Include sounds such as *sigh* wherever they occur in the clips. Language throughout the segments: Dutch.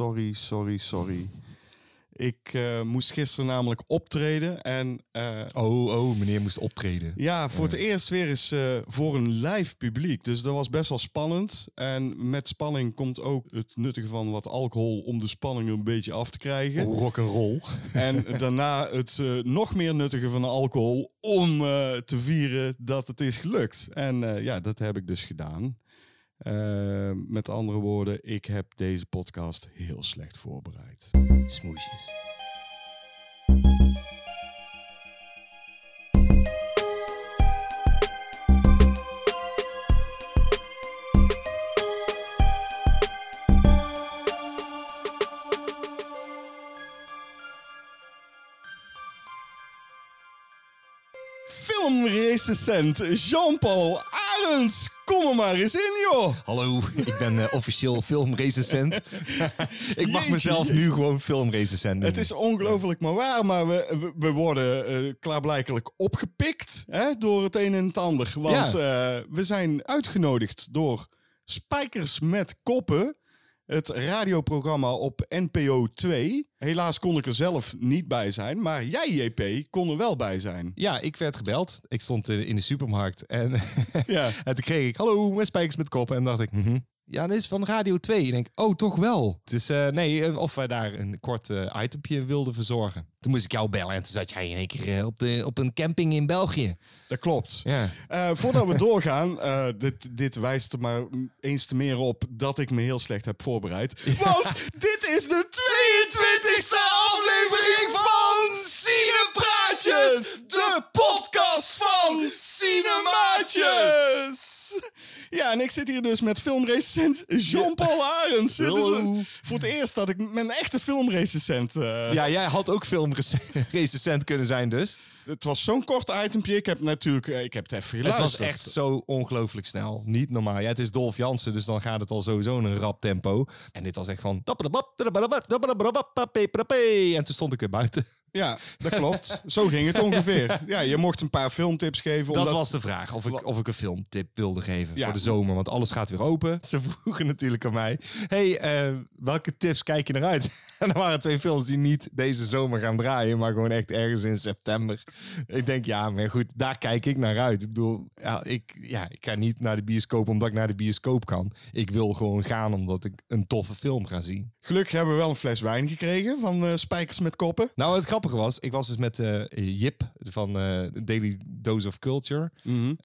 sorry, sorry, sorry. Ik eh, moest gisteren namelijk optreden en eh, Oh, oh, meneer moest optreden. ja, voor het eerst weer eens eh, voor een live publiek. Dus dat was best wel spannend. En met spanning komt ook het nuttige van wat alcohol om de spanning een beetje af te krijgen. Rock and roll. En *laughs* daarna het nog meer nuttige van de alcohol om te vieren dat het is gelukt. En ja, dat heb ik dus gedaan. Eh, met andere woorden, ik heb deze podcast heel slecht voorbereid. Smoesjes. Filmrecensent Jean-Paul Arends, kom er maar eens in, joh. Hallo, ik ben eh, officieel filmrecensent. ik mag Jeetje. mezelf nu gewoon filmrecensent noemen. Het is ongelooflijk maar waar, maar we, we, worden eh, klaarblijkelijk opgepikt hè, door het een en het ander. Want eh, we zijn uitgenodigd door Spijkers met Koppen, het radioprogramma op NPO 2. Helaas kon ik er zelf niet bij zijn, maar jij, JP, kon er wel bij zijn. Ja, ik werd gebeld. Ik stond eh, in de supermarkt en, Ja. *laughs* en toen kreeg ik... Hallo, met spijkers met kop. En dacht ik... mhm. Ja, dit is van Radio 2. Ik denk, oh, toch wel. Dus eh, nee, eh, of wij daar een kort eh itempje wilden verzorgen. Toen moest ik jou bellen en toen zat jij in één keer op, de, op een camping in België. Dat klopt. Ja. Voordat we *laughs* doorgaan, dit, dit wijst er maar eens te meer op dat ik me heel slecht heb voorbereid. Want dit is de 22e aflevering van De podcast van Cinemaatjes. Ja, en ik zit hier dus met filmrecensent Jean-Paul Arends. Is, voor het eerst dat ik met een echte filmrecensent... eh, ja, jij had ook filmrecensent kunnen zijn dus. Het was zo'n kort itempje. Ik heb natuurlijk eh, ik heb het even Het geluisterd. was echt zo ongelooflijk snel. Niet normaal. Ja, het is Dolf Jansen, dus dan gaat het al sowieso in een rap tempo. En dit was echt van... En toen stond ik weer buiten. Ja, dat klopt. Zo ging het ongeveer. Ja, je mocht een paar filmtips geven. Dat was de vraag, of ik, of ik een filmtip wilde geven Ja. voor de zomer. Want alles gaat weer open. Ze vroegen natuurlijk aan mij... hey, eh, welke tips kijk je naar uit? *laughs* En er waren twee films die niet deze zomer gaan draaien... maar gewoon echt ergens in september. Ik denk, ja, maar goed, daar kijk ik naar uit. Ik bedoel, ja, ik, ja, ik ga niet naar de bioscoop omdat ik naar de bioscoop kan. Ik wil gewoon gaan omdat ik een toffe film ga zien. Gelukkig hebben we wel een fles wijn gekregen van eh, Spijkers met Koppen. Nou, het grappige was, ik was dus met eh, Jip van eh, Daily Dose of Culture.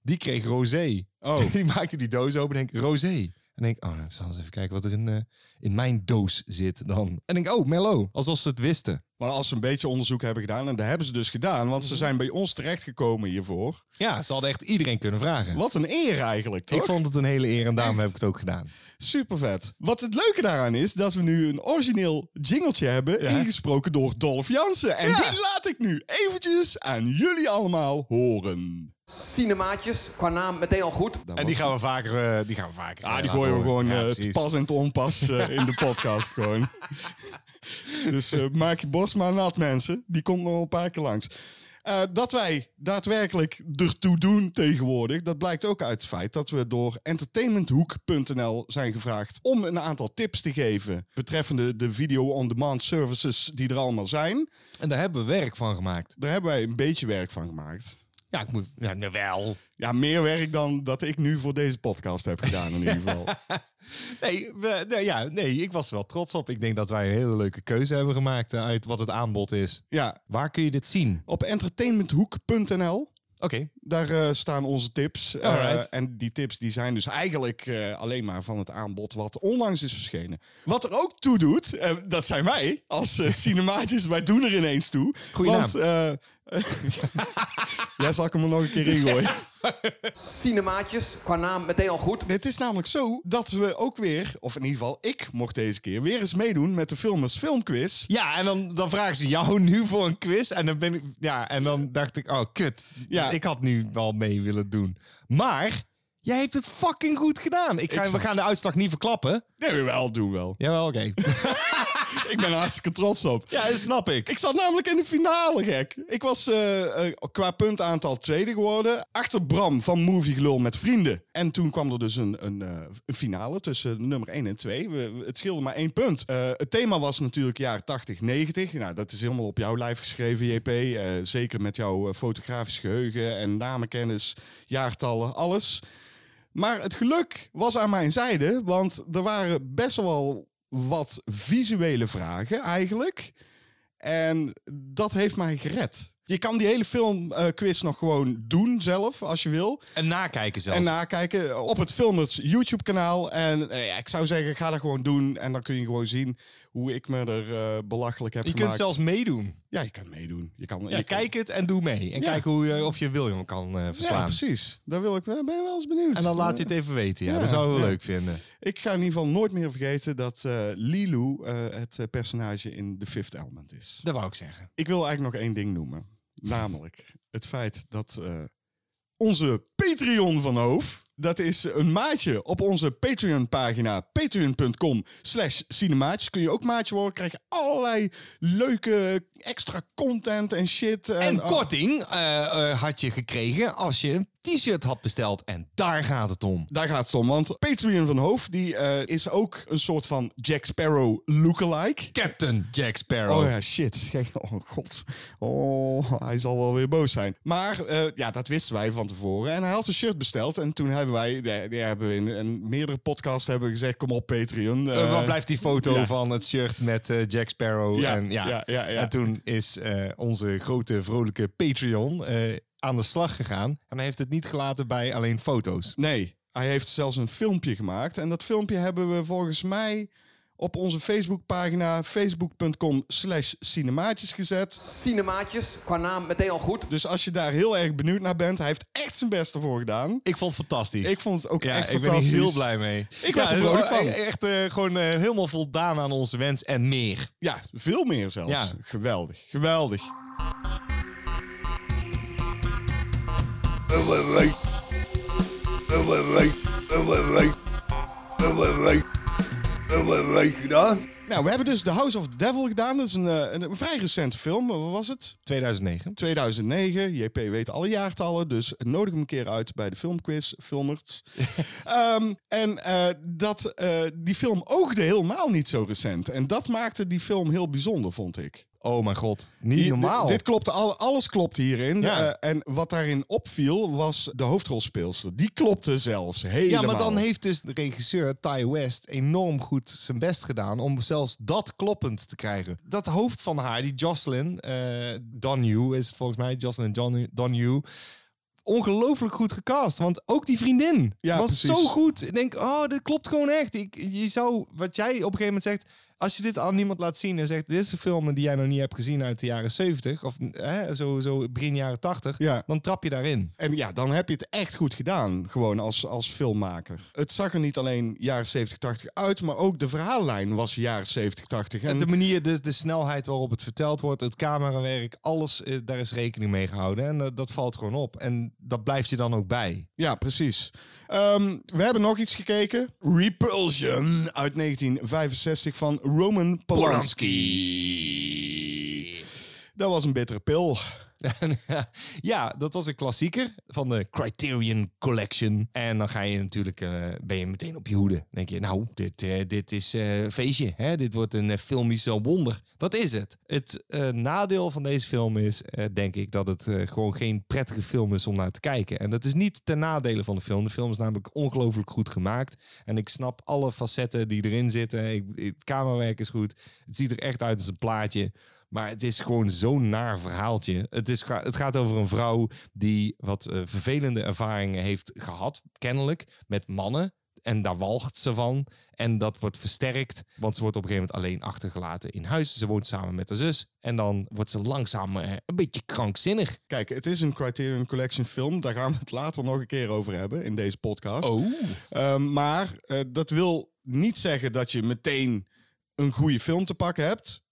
Die kreeg rosé. Oh. *laughs* Die maakte die doos open en denk rosé. En denk, oh, nou, zal eens even kijken wat er in, in mijn doos zit dan. En denk, oh, Merlot. Alsof ze het wisten. Maar als ze een beetje onderzoek hebben gedaan, en dat hebben ze dus gedaan, want Mhm. ze zijn bij ons terechtgekomen hiervoor. Ja, ze hadden echt iedereen kunnen vragen. Wat een eer eigenlijk, toch? Ik vond het een hele eer en daarom heb ik het ook gedaan. Super vet. Wat het leuke daaraan is, dat we nu een origineel jingletje hebben, ingesproken door Dolph Jansen. En Ja. die laat ik nu eventjes aan jullie allemaal horen. Cinemaatjes, qua naam meteen al goed. Dat En die gaan we vaker... eh, die gaan we vaker Ah, eh, die laten gooien we horen. gewoon Ja, eh, te precies. pas en te onpas eh, *laughs* in de podcast gewoon. *laughs* dus eh, maak je borst maar nat, mensen. Die komt nog een paar keer langs. Eh, dat wij daadwerkelijk ertoe doen tegenwoordig, dat blijkt ook uit het feit dat we door entertainmenthoek.nl zijn gevraagd om een aantal tips te geven betreffende de video-on-demand services die er allemaal zijn. En daar hebben we werk van gemaakt. Daar hebben wij een beetje werk van gemaakt. Ja, ik moet... Ja, nou wel. Ja, meer werk dan dat ik nu voor deze podcast heb gedaan in ieder geval. *laughs* Nee, we, nee, ja, nee, ik was er wel trots op. Ik denk dat wij een hele leuke keuze hebben gemaakt eh, uit wat het aanbod is. Ja, Waar kun je dit zien? op entertainmenthoek.nl Oké. Daar eh, staan onze tips. Eh, en die tips die zijn dus eigenlijk eh, alleen maar van het aanbod wat onlangs is verschenen. Wat er ook toe doet, dat zijn wij als *laughs* cinemaatjes. wij doen er ineens toe. Goeie Want, eh, *laughs* ja, zal ik hem er nog een keer ingooien? *laughs* Cinemaatjes, qua naam meteen al goed. Het is namelijk zo dat we ook weer, of in ieder geval ik mocht deze keer, weer eens meedoen met de Filmers Filmquiz. Ja, en dan, dan vragen ze jou nu voor een quiz. En dan, ben ik, ja, en dan dacht ik, oh kut. Ja. Ik had nu wel mee willen doen. Maar jij hebt het fucking goed gedaan. Ik ga, we gaan de uitslag niet verklappen. Nee, wel, doen wel. Jawel, oké. *laughs* *laughs* ik ben er hartstikke trots op. Ja, dat snap ik. Ik zat namelijk in de finale, gek. Ik was eh, eh, qua puntaantal tweede geworden. Achter Bram van Movie Gelul met vrienden. En toen kwam er dus een, een, eh, een finale tussen nummer 1 en 2. We, het scheelde maar één punt. Het thema was natuurlijk jaren 80, 90. Nou, dat is helemaal op jouw lijf geschreven, JP. Zeker met jouw fotografisch geheugen en namenkennis, jaartallen, alles. Maar het geluk was aan mijn zijde, want er waren best wel wat visuele vragen eigenlijk. En dat heeft mij gered. Je kan die hele filmquiz nog gewoon doen zelf, als je wil. En nakijken zelfs. En nakijken op het Filmers YouTube kanaal. En eh, ja, ik zou zeggen, ga dat gewoon doen. En dan kun je gewoon zien hoe ik me er eh, belachelijk heb je gemaakt. kunt zelfs meedoen. Ja, je kan meedoen. Je kan, Ja, je kan- kijk het en doe mee. En Ja. kijk hoe je, of je William kan eh, Ja, verslaan. precies. Daar wil ik, ben ik wel eens benieuwd. en dan laat je het even weten. Ja, Ja, dat zouden we ja. leuk vinden. Ik ga in ieder geval nooit meer vergeten dat eh Lilu eh, het eh, personage in The Fifth Element is. Dat wou ik zeggen. Ik wil eigenlijk nog één ding noemen. Namelijk het feit dat eh, onze Patreon van Hoof... Dat is een maatje op onze Patreon-pagina. Patreon.com slash cinemaatjes. Kun je ook maatje worden. Krijg je allerlei leuke extra content en shit. En oh, korting eh, eh, had je gekregen als je t-shirt had besteld. En daar gaat het om. Daar gaat het om, want Patreon van Hoof die, eh, is ook een soort van Jack Sparrow lookalike. Captain Jack Sparrow. Oh ja, shit. *laughs* Oh god. Oh, hij zal wel weer boos zijn. Maar eh, ja, dat wisten wij van tevoren. En hij had een shirt besteld. En toen hebben wij, die, die hebben we in, in meerdere podcasts hebben gezegd, kom op Patreon. Eh, waar blijft die foto ja. van het shirt met Jack Sparrow? Ja, en, ja. ja, ja, ja. en toen is onze grote vrolijke Patreon aan de slag gegaan. En hij heeft het niet gelaten bij alleen foto's. Nee, hij heeft zelfs een filmpje gemaakt. En dat filmpje hebben we volgens mij op onze Facebookpagina facebook.com slash cinemaatjes gezet. Cinemaatjes, qua naam meteen al goed. Dus als je daar heel erg benieuwd naar bent, hij heeft echt zijn best ervoor gedaan. Ik vond het fantastisch. Ik vond het ook ja, echt ik ben hier fantastisch. heel blij mee. Ik er ja, vrolijk van. eh, Echt eh, gewoon eh, helemaal voldaan aan onze wens en meer. Ja, veel meer zelfs. Ja. Geweldig, geweldig. Nou, we hebben dus The House of the Devil gedaan. Dat is een, eh, een, een vrij recente film. Wat was het? 2009. 2009. JP weet alle jaartallen, dus nodig hem een keer uit bij de filmquiz, Filmers. *laughs* Ehm, en eh, dat, eh, die film oogde helemaal niet zo recent. En dat maakte die film heel bijzonder, vond ik. Oh mijn god. Niet Hier- normaal. Dit, klopte, al, alles klopt hierin. Ja. Eh, en wat daarin opviel, was de hoofdrolspeelster. Die klopte zelfs helemaal. Ja, maar dan heeft dus de regisseur Ty West enorm goed zijn best gedaan om zelfs dat kloppend te krijgen. Dat hoofd van haar, die Jocelyn Donahue is het volgens mij, Jocelyn Don- Donahue. Ongelooflijk goed gecast, want ook die vriendin Ja, was precies. zo goed. Ik denk, oh, dit klopt gewoon echt. Ik, je zou, wat jij op een gegeven moment zegt, als je dit aan niemand laat zien en zegt, dit is een film die jij nog niet hebt gezien uit de jaren 70 of hè, zo, zo begin jaren 80, Ja. dan trap je daarin. En ja, dan heb je het echt goed gedaan, gewoon als, als filmmaker. Het zag er niet alleen jaren 70, 80 uit, maar ook de verhaallijn was jaren 70, 80. En De manier, de, de snelheid waarop het verteld wordt, het camerawerk, alles, eh, daar is rekening mee gehouden. En dat, dat valt gewoon op. En dat blijft je dan ook bij. Ja, precies. Ehm, we hebben nog iets gekeken. Repulsion uit 1965 van Roman Polanski. Dat was een bittere pil. *laughs* ja, dat was een klassieker van de Criterion Collection. En dan ga je natuurlijk, eh, ben je meteen op je hoede. Denk je, nou, dit, eh, dit is eh, een feestje. Hè? Dit wordt een filmisch wonder. Dat is het. Het nadeel van deze film is, denk ik, dat het gewoon geen prettige film is om naar te kijken. En dat is niet ten nadele van de film. De film is namelijk ongelooflijk goed gemaakt. En ik snap alle facetten die erin zitten. Ik, het camerawerk is goed. Het ziet er echt uit als een plaatje. Maar het is gewoon zo'n naar verhaaltje. Het, is, het gaat over een vrouw die wat eh, vervelende ervaringen heeft gehad, kennelijk, met mannen. En daar walgt ze van. En dat wordt versterkt, want ze wordt op een gegeven moment alleen achtergelaten in huis. Ze woont samen met haar zus. En dan wordt ze langzaam eh, een beetje krankzinnig. Kijk, het is een Criterion Collection film. Daar gaan we het later nog een keer over hebben in deze podcast. Ehm, maar eh, dat wil niet zeggen dat je meteen een goede film te pakken hebt.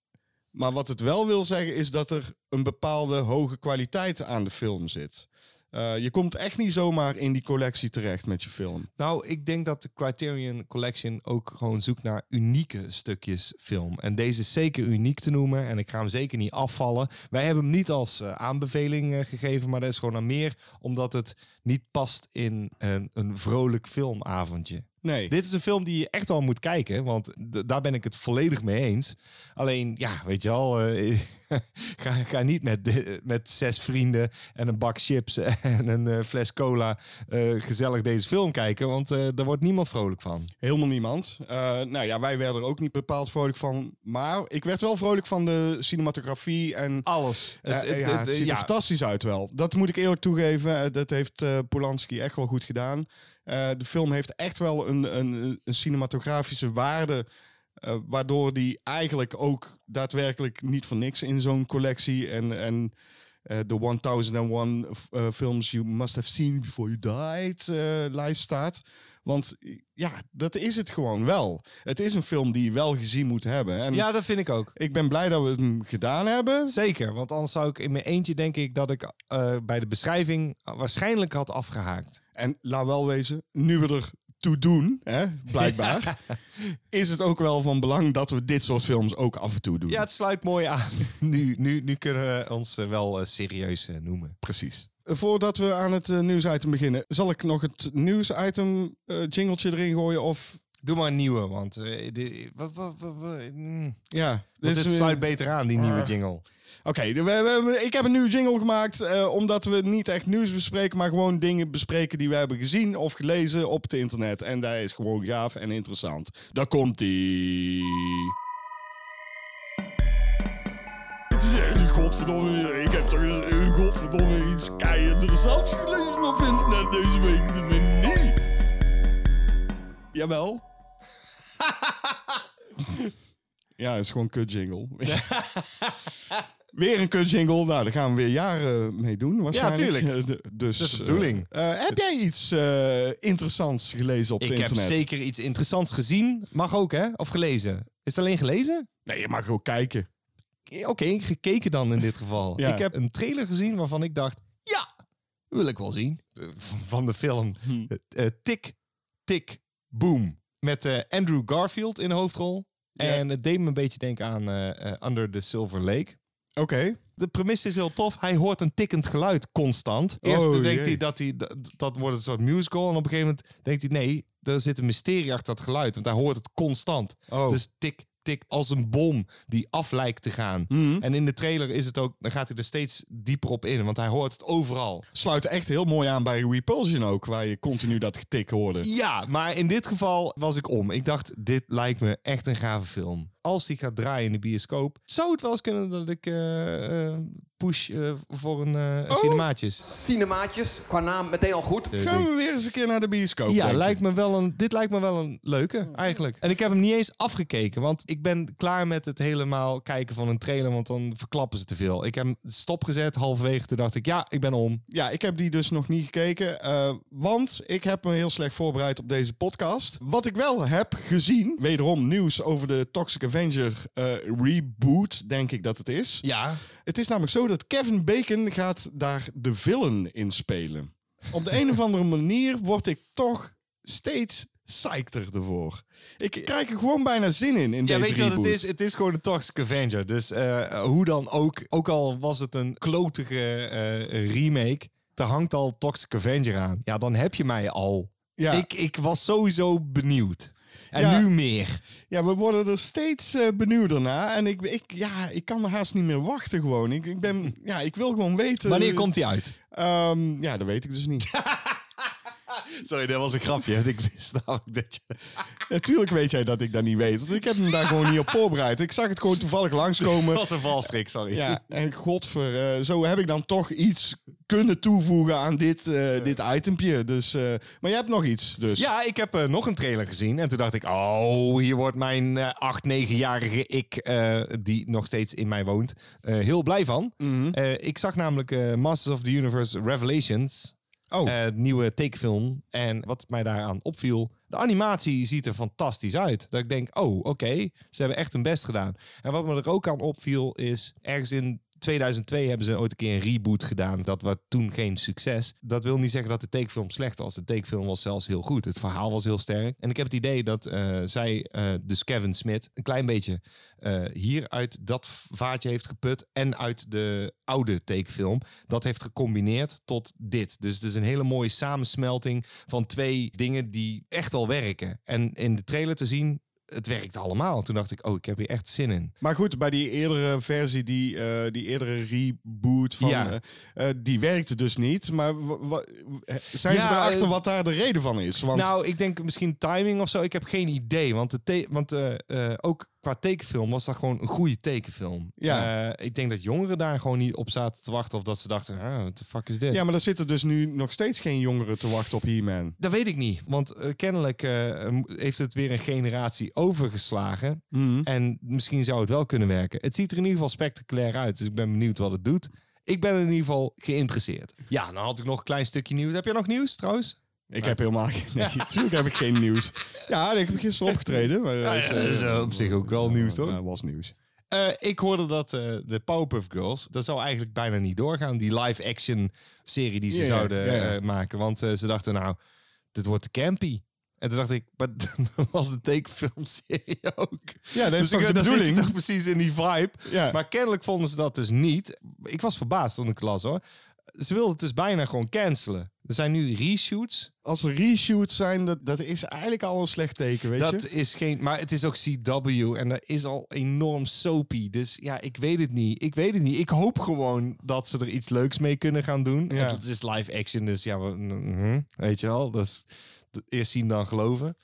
Maar wat het wel wil zeggen is dat er een bepaalde hoge kwaliteit aan de film zit. Eh, je komt echt niet zomaar in die collectie terecht met je film. Nou, ik denk dat de Criterion Collection ook gewoon zoekt naar unieke stukjes film. En deze is zeker uniek te noemen en ik ga hem zeker niet afvallen. Wij hebben hem niet als eh, aanbeveling eh, gegeven, maar dat is gewoon naar meer omdat het niet past in een, een vrolijk filmavondje. Nee. Dit is een film die je echt wel moet kijken, want daar ben ik het volledig mee eens. Alleen, ja, weet je wel, eh, *laughs* ga, ga niet met, met zes vrienden en een bak chips *laughs* en een eh, fles cola eh, gezellig deze film kijken, want daar wordt niemand vrolijk van. Helemaal niemand. Nou ja, wij werden er ook niet bepaald vrolijk van. Maar ik werd wel vrolijk van de cinematografie en... Alles. Eh, ja, het ziet er fantastisch uit wel. Dat moet ik eerlijk toegeven. Dat heeft Polanski echt wel goed gedaan. Eh, de film heeft echt wel een, een, een cinematografische waarde. eh, waardoor die eigenlijk ook daadwerkelijk niet voor niks in zo'n collectie en, en eh, de 1001 eh, films you must have seen before you died lijst staat. Want ja, dat is het gewoon wel. Het is een film die je wel gezien moet hebben. En Ja, dat vind ik ook. ik ben blij dat we hem gedaan hebben. Zeker, want anders zou ik in mijn eentje denk ik dat ik bij de beschrijving waarschijnlijk had afgehaakt. En laat wel wezen, nu we er toe doen, hè, blijkbaar, *laughs* is het ook wel van belang dat we dit soort films ook af en toe doen. Ja, het sluit mooi aan. *laughs* Nu, nu, nu kunnen we ons eh, wel eh, serieus eh, noemen. precies. Voordat we aan het nieuwsitem beginnen, zal ik nog het nieuwsitem jingletje erin gooien of... Doe maar een nieuwe, want wat, wat, wat, mm. Ja, dit sluit beter aan, die nieuwe Ah. jingle. Oké, ik heb een nieuwe jingle gemaakt eh, omdat we niet echt nieuws bespreken, maar gewoon dingen bespreken die we hebben gezien of gelezen op het internet. En dat is gewoon gaaf en interessant. Daar komt ie. Het is echt, godverdomme, ik heb toch eens, eh, godverdomme iets kei interessants gelezen op internet deze week. De menu. Jawel. *laughs* ja, het is gewoon kut jingle. *laughs* *laughs* Weer een kut jingle. Nou, daar gaan we weer jaren mee doen. Waarschijnlijk. tuurlijk. *laughs* Eh, d- dus, Dat is de bedoeling. eh, eh, heb jij iets eh, interessants gelezen op Ik het heb internet? zeker iets interessants gezien. Mag ook, hè? Of gelezen. Is het alleen gelezen? Nee, je mag ook kijken. Oké, gekeken dan in dit geval. Ja. Ik heb een trailer gezien waarvan ik dacht, ja, wil ik wel zien. Eh, Van de film Hm. eh, Tick, Tick, Boom. Met eh, Andrew Garfield in de hoofdrol. Ja. En het deed me een beetje denken aan eh, eh, Under the Silver Lake. Oké. De premisse is heel tof. Hij hoort een tikkend geluid constant. Eerst Oh, denkt jee. hij dat, hij dat, dat wordt een soort musical. En op een gegeven moment denkt hij, nee, er zit een mysterie achter dat geluid. Want hij hoort het constant. Oh. Dus tik, tik, als een bom die af lijkt te gaan. Mhm. En in de trailer is het ook, dan gaat hij er steeds dieper op in. Want hij hoort het overal. Sluit echt heel mooi aan bij Repulsion ook, waar je continu dat getik hoorde. Ja, maar in dit geval was ik om. Ik dacht, dit lijkt me echt een gave film. Als die gaat draaien in de bioscoop, zou het wel eens kunnen dat ik eh, eh, push eh, voor een eh Oh. cinemaatjes. Cinemaatjes, qua naam meteen al goed. Gaan we weer eens een keer naar de bioscoop? Ja, lijkt me wel een, dit lijkt me wel een leuke, eigenlijk. En ik heb hem niet eens afgekeken, want ik ben klaar met het helemaal kijken van een trailer, want dan verklappen ze te veel. Ik heb hem stopgezet, halverwege, toen dacht ik, ja, ik ben om. Ja, ik heb die dus nog niet gekeken. eh, want ik heb me heel slecht voorbereid op deze podcast. Wat ik wel heb gezien, wederom nieuws over de Toxic Avenger eh, reboot, denk ik dat het is. Ja. Het is namelijk zo dat Kevin Bacon gaat daar de villain in spelen. Op de een of *laughs* andere manier word ik toch steeds psychter ervoor. Ik krijg er gewoon bijna zin in, in Ja, deze weet je wat het is? Het is gewoon een Toxic Avenger. Dus eh, hoe dan ook, ook al was het een klotige eh, remake, er hangt al Toxic Avenger aan. Ja, dan heb je mij al. Ja. Ik, ik was sowieso benieuwd. En Ja. nu meer. Ja, we worden er steeds eh benieuwder naar. En ik, ik, ja, ik kan er haast niet meer wachten gewoon. Ik, ik, ben, *laughs* ja, ik wil gewoon weten... Wanneer komt die uit? Ehm, ja, dat weet ik dus niet. *laughs* Sorry, dat was een grapje. Ik wist namelijk dat je... Natuurlijk weet jij dat ik dat niet weet. Want ik heb hem daar gewoon niet op voorbereid. Ik zag het gewoon toevallig langskomen. *laughs* Dat was een valstrik, sorry. Ja, en godver, eh, zo heb ik dan toch iets kunnen toevoegen aan dit, eh, dit itempje. Dus, eh, maar je hebt nog iets, dus. Ja, ik heb nog een trailer gezien. En toen dacht ik, oh, hier wordt mijn eh 8, 9-jarige ik, die nog steeds in mij woont, heel blij van. Eh, ik zag namelijk Masters of the Universe Revelations. Oh. eh, nieuwe tekenfilm. En wat mij daaraan opviel, de animatie ziet er fantastisch uit. Dat ik denk, oh, oké, ze hebben echt hun best gedaan. En wat me er ook aan opviel is, ergens in 2002 hebben ze ooit een keer een reboot gedaan. Dat was toen geen succes. Dat wil niet zeggen dat de tekenfilm slecht was. De tekenfilm was zelfs heel goed. Het verhaal was heel sterk. En ik heb het idee dat eh, zij, eh, dus Kevin Smith, een klein beetje eh, hier uit dat vaatje heeft geput. En uit de oude tekenfilm. Dat heeft gecombineerd tot dit. Dus het is een hele mooie samensmelting van twee dingen die echt al werken. En in de trailer te zien, het werkt allemaal. Toen dacht ik, oh, ik heb hier echt zin in. Maar goed, bij die eerdere versie, die, eh, die eerdere reboot van, Ja. eh, eh, die werkte dus niet. Maar zijn ze erachter eh, wat daar de reden van is? Want Nou, ik denk misschien timing of zo. Ik heb geen idee. Want, de want ook qua tekenfilm was dat gewoon een goede tekenfilm. Ja. Eh, ik denk dat jongeren daar gewoon niet op zaten te wachten. Of dat ze dachten, ah, what the fuck is dit? ja, maar er zitten dus nu nog steeds geen jongeren te wachten op He-Man. Dat weet ik niet. Want eh, kennelijk eh, heeft het weer een generatie overgeslagen. Mhm. En misschien zou het wel kunnen werken. Het ziet er in ieder geval spectaculair uit. Dus ik ben benieuwd wat het doet. Ik ben in ieder geval geïnteresseerd. Ja, dan had ik nog een klein stukje nieuws. Heb je nog nieuws trouwens? Ik heb helemaal geen... Nee, *laughs* natuurlijk heb ik geen nieuws. Ja, ik heb gisteren opgetreden. Maar dat is, dat eh, eh, op zich ook wel nieuws, toch? Ja, was nieuws. Eh, ik hoorde dat eh, de Powerpuff Girls, dat zou eigenlijk bijna niet doorgaan. Die live-action serie die ze Ja, ja, zouden ja, ja. eh, maken. Want eh, ze dachten, nou, dit wordt te campy. En toen dacht ik, maar *laughs* dat was de tekenfilmserie ook. Ja, dat is dus toch ik, de zit bedoeling? toch precies in die vibe. Ja. Maar kennelijk vonden ze dat dus niet. Ik was verbaasd toen ik las hoor. Ze wilden het dus bijna gewoon cancelen. Er zijn nu reshoots. Als er reshoots zijn, dat, dat is eigenlijk al een slecht teken, weet je? Dat is geen. Maar het is ook CW en dat is al enorm soapy. Dus ja, ik weet het niet. Ik weet het niet. Ik hoop gewoon dat ze er iets leuks mee kunnen gaan doen. Ja. Het is live action, dus ja, we- mhm, weet je wel. Dat is eerst zien dan geloven.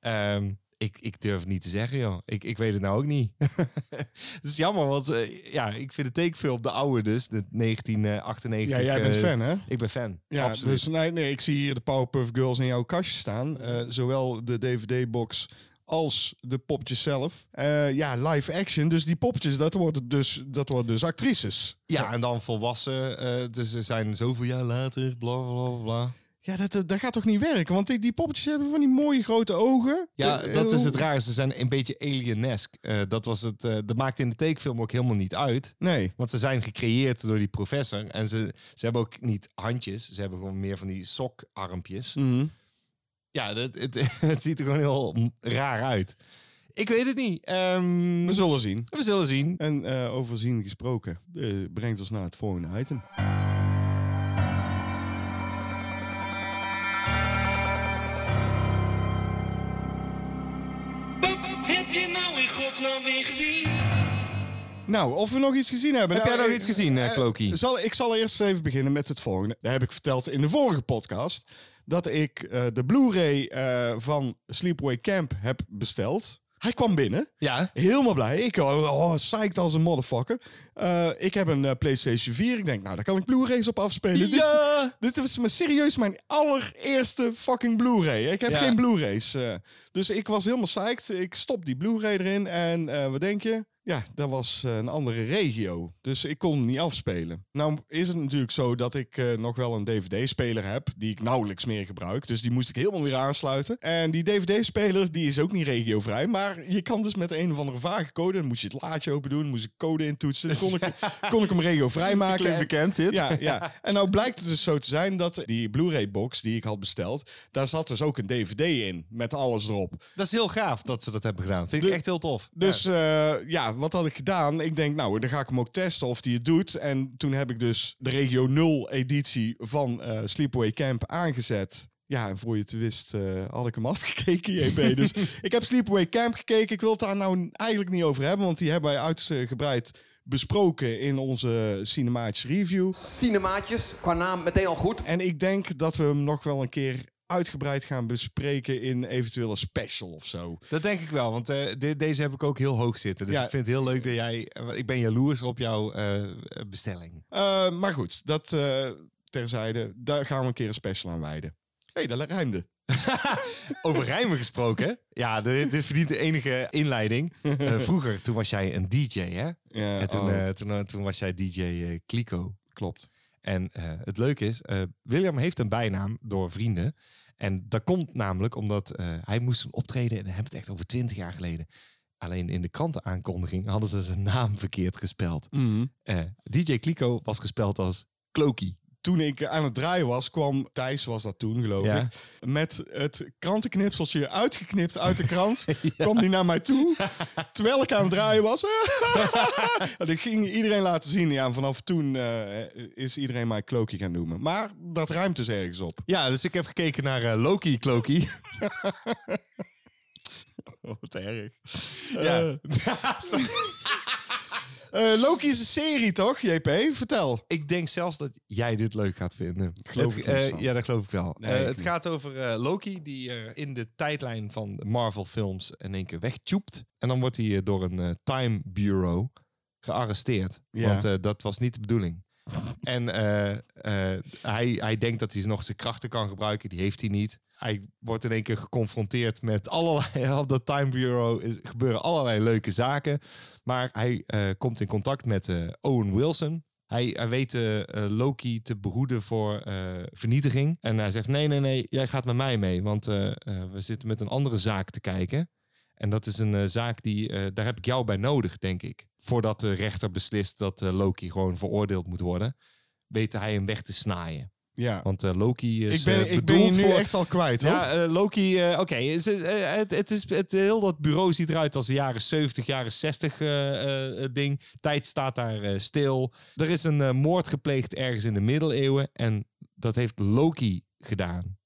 Ehm, ik, ik durf het niet te zeggen, joh. Ik, ik weet het nou ook niet. *laughs* Het is jammer, want eh, ja, ik vind de tekenfilm de oude dus, de 1998. ja, jij bent eh, fan, hè? Ik ben fan. Ja, absoluut. dus nee, nee, ik zie hier de Powerpuff Girls in jouw kastje staan. Eh, zowel de DVD-box als de poppetjes zelf. Eh, ja, live action. Dus die poppetjes, dat worden dus, dat worden dus actrices. Ja, en dan volwassen. eh, dus ze zijn zoveel jaar later, bla bla, bla. Ja, dat, dat, gaat toch niet werken? Want die, die poppetjes hebben van die mooie grote ogen. Ja, Eh, dat is het raar. Ze zijn een beetje alienesk. Eh dat, was het, eh, dat maakte in de tekenfilm ook helemaal niet uit. Nee. Want ze zijn gecreëerd door die professor. En ze, ze hebben ook niet handjes. Ze hebben gewoon meer van die sokarmpjes. Mhm. Ja, dat, het, *laughs* het ziet er gewoon heel raar uit. Ik weet het niet. Ehm, We zullen zien. we zullen zien. En eh over zien gesproken, brengt ons naar het volgende item. Je nou in godsnaam weer gezien? Nou, of we nog iets gezien hebben. Heb Nou, jij nog eh, iets gezien, Klokie? Zal, ik zal eerst even beginnen met het volgende. Dat heb ik verteld in de vorige podcast. Dat ik eh, de Blu-ray eh, van Sleepaway Camp heb besteld. Hij kwam binnen. Ja. Helemaal blij. Ik oh, psyched als een motherfucker. Eh, ik heb een eh, PlayStation 4. Ik denk, nou, daar kan ik Blu-rays op afspelen. Dit, is, Ja! dit is maar serieus mijn allereerste fucking Blu-ray. Ik heb Ja. geen Blu-rays. eh. dus ik was helemaal psyched. Ik stop die Blu-ray erin. En wat denk je? Ja, dat was eh, een andere regio. Dus ik kon hem niet afspelen. Nou is het natuurlijk zo dat ik eh, nog wel een DVD-speler heb. Die ik nauwelijks meer gebruik. Dus die moest ik helemaal weer aansluiten. En die DVD-speler die is ook niet regiovrij. Maar je kan dus met een of andere vage code. Dan moest je het laadje open doen. Moest ik code intoetsen. Dan kon ik, *laughs* kon ik hem regiovrij maken. Klinkt En- bekend dit. ja, ja. En nou blijkt het dus zo te zijn dat die Blu-ray-box die ik had besteld, daar zat dus ook een DVD in met alles erop. Dat is heel gaaf dat ze dat hebben gedaan. Vind ik De- echt heel tof. Dus ja. ja, wat had ik gedaan? Ik denk, nou, dan ga ik hem ook testen of hij het doet. En toen heb ik dus de Regio 0 editie van eh Sleepaway Camp aangezet. Ja, en voor je het wist eh, had ik hem *laughs* afgekeken, JB. Dus ik heb Sleepaway Camp gekeken. Ik wil het daar nou eigenlijk niet over hebben, want die hebben wij uitgebreid besproken in onze cinematische review. Cinemaatjes, qua naam meteen al goed. En ik denk dat we hem nog wel een keer uitgebreid gaan bespreken in eventuele special of zo. Dat denk ik wel, want eh, de- deze heb ik ook heel hoog zitten. Dus Ja. ik vind het heel leuk dat jij... eh, Ik ben jaloers op jouw eh, bestelling. Maar goed, dat terzijde. Daar gaan we een keer een special aan wijden. Hé, hey, dat rijmde. *laughs* Over rijmen gesproken. Ja, dit, dit verdient de enige inleiding. *laughs* Vroeger, toen was jij een DJ, hè? Ja, En toen, oh, toen, toen was jij DJ Kliko. klopt. En eh, het leuke is, eh, William heeft een bijnaam door vrienden. En dat komt namelijk omdat eh, hij moest optreden, en dan hebben het echt over twintig jaar geleden, Alleen in de krantenaankondiging hadden ze zijn naam verkeerd gespeld. Eh, DJ Kliko was gespeld als Kloki. Toen ik aan het draaien was, kwam Thijs, was dat toen geloof Ja. ik, met het krantenknipseltje uitgeknipt uit de *laughs* krant. Kwam die naar mij toe, terwijl ik aan het draaien was. *laughs* en ik ging iedereen laten zien. Ja, vanaf toen eh, is iedereen mij Kloki gaan noemen. Maar dat ruimt dus ergens op. Ja, dus ik heb gekeken naar eh, Loki Kloki. *laughs* Oh, wat erg. ja. Eh, Loki is een serie, toch, JP? Vertel. Ik denk zelfs dat jij dit leuk gaat vinden. geloof Het, ik eh, ja, dat geloof ik wel. Nee, Eh, het niet. gaat over Loki die in de tijdlijn van de Marvel films in één keer wegtjoept. En dan wordt hij door een Time Bureau gearresteerd. Ja. Want dat was niet de bedoeling. En eh, eh, hij, hij denkt dat hij nog zijn krachten kan gebruiken. Die heeft hij niet. Hij wordt in één keer geconfronteerd met allerlei... *laughs* Op dat Time Bureau is, gebeuren allerlei leuke zaken. Maar hij eh, komt in contact met Owen Wilson. Hij, hij weet Loki te behoeden voor vernietiging. En hij zegt, nee, nee, nee, jij gaat met mij mee. Want we zitten met een andere zaak te kijken. En dat is een eh, zaak die, eh, daar heb ik jou bij nodig, denk ik. Voordat de rechter beslist dat eh, Loki gewoon veroordeeld moet worden, weet hij hem weg te snaaien. Ja. Want Loki is Ik ben, ik ben je nu voor... echt al kwijt, hoor. Ja, Loki, oké. het, is- het, het is het heel dat bureau ziet eruit als de jaren 70, jaren 60 eh, eh, ding. Tijd staat daar stil. Er is een moord gepleegd ergens in de middeleeuwen en dat heeft Loki gedaan.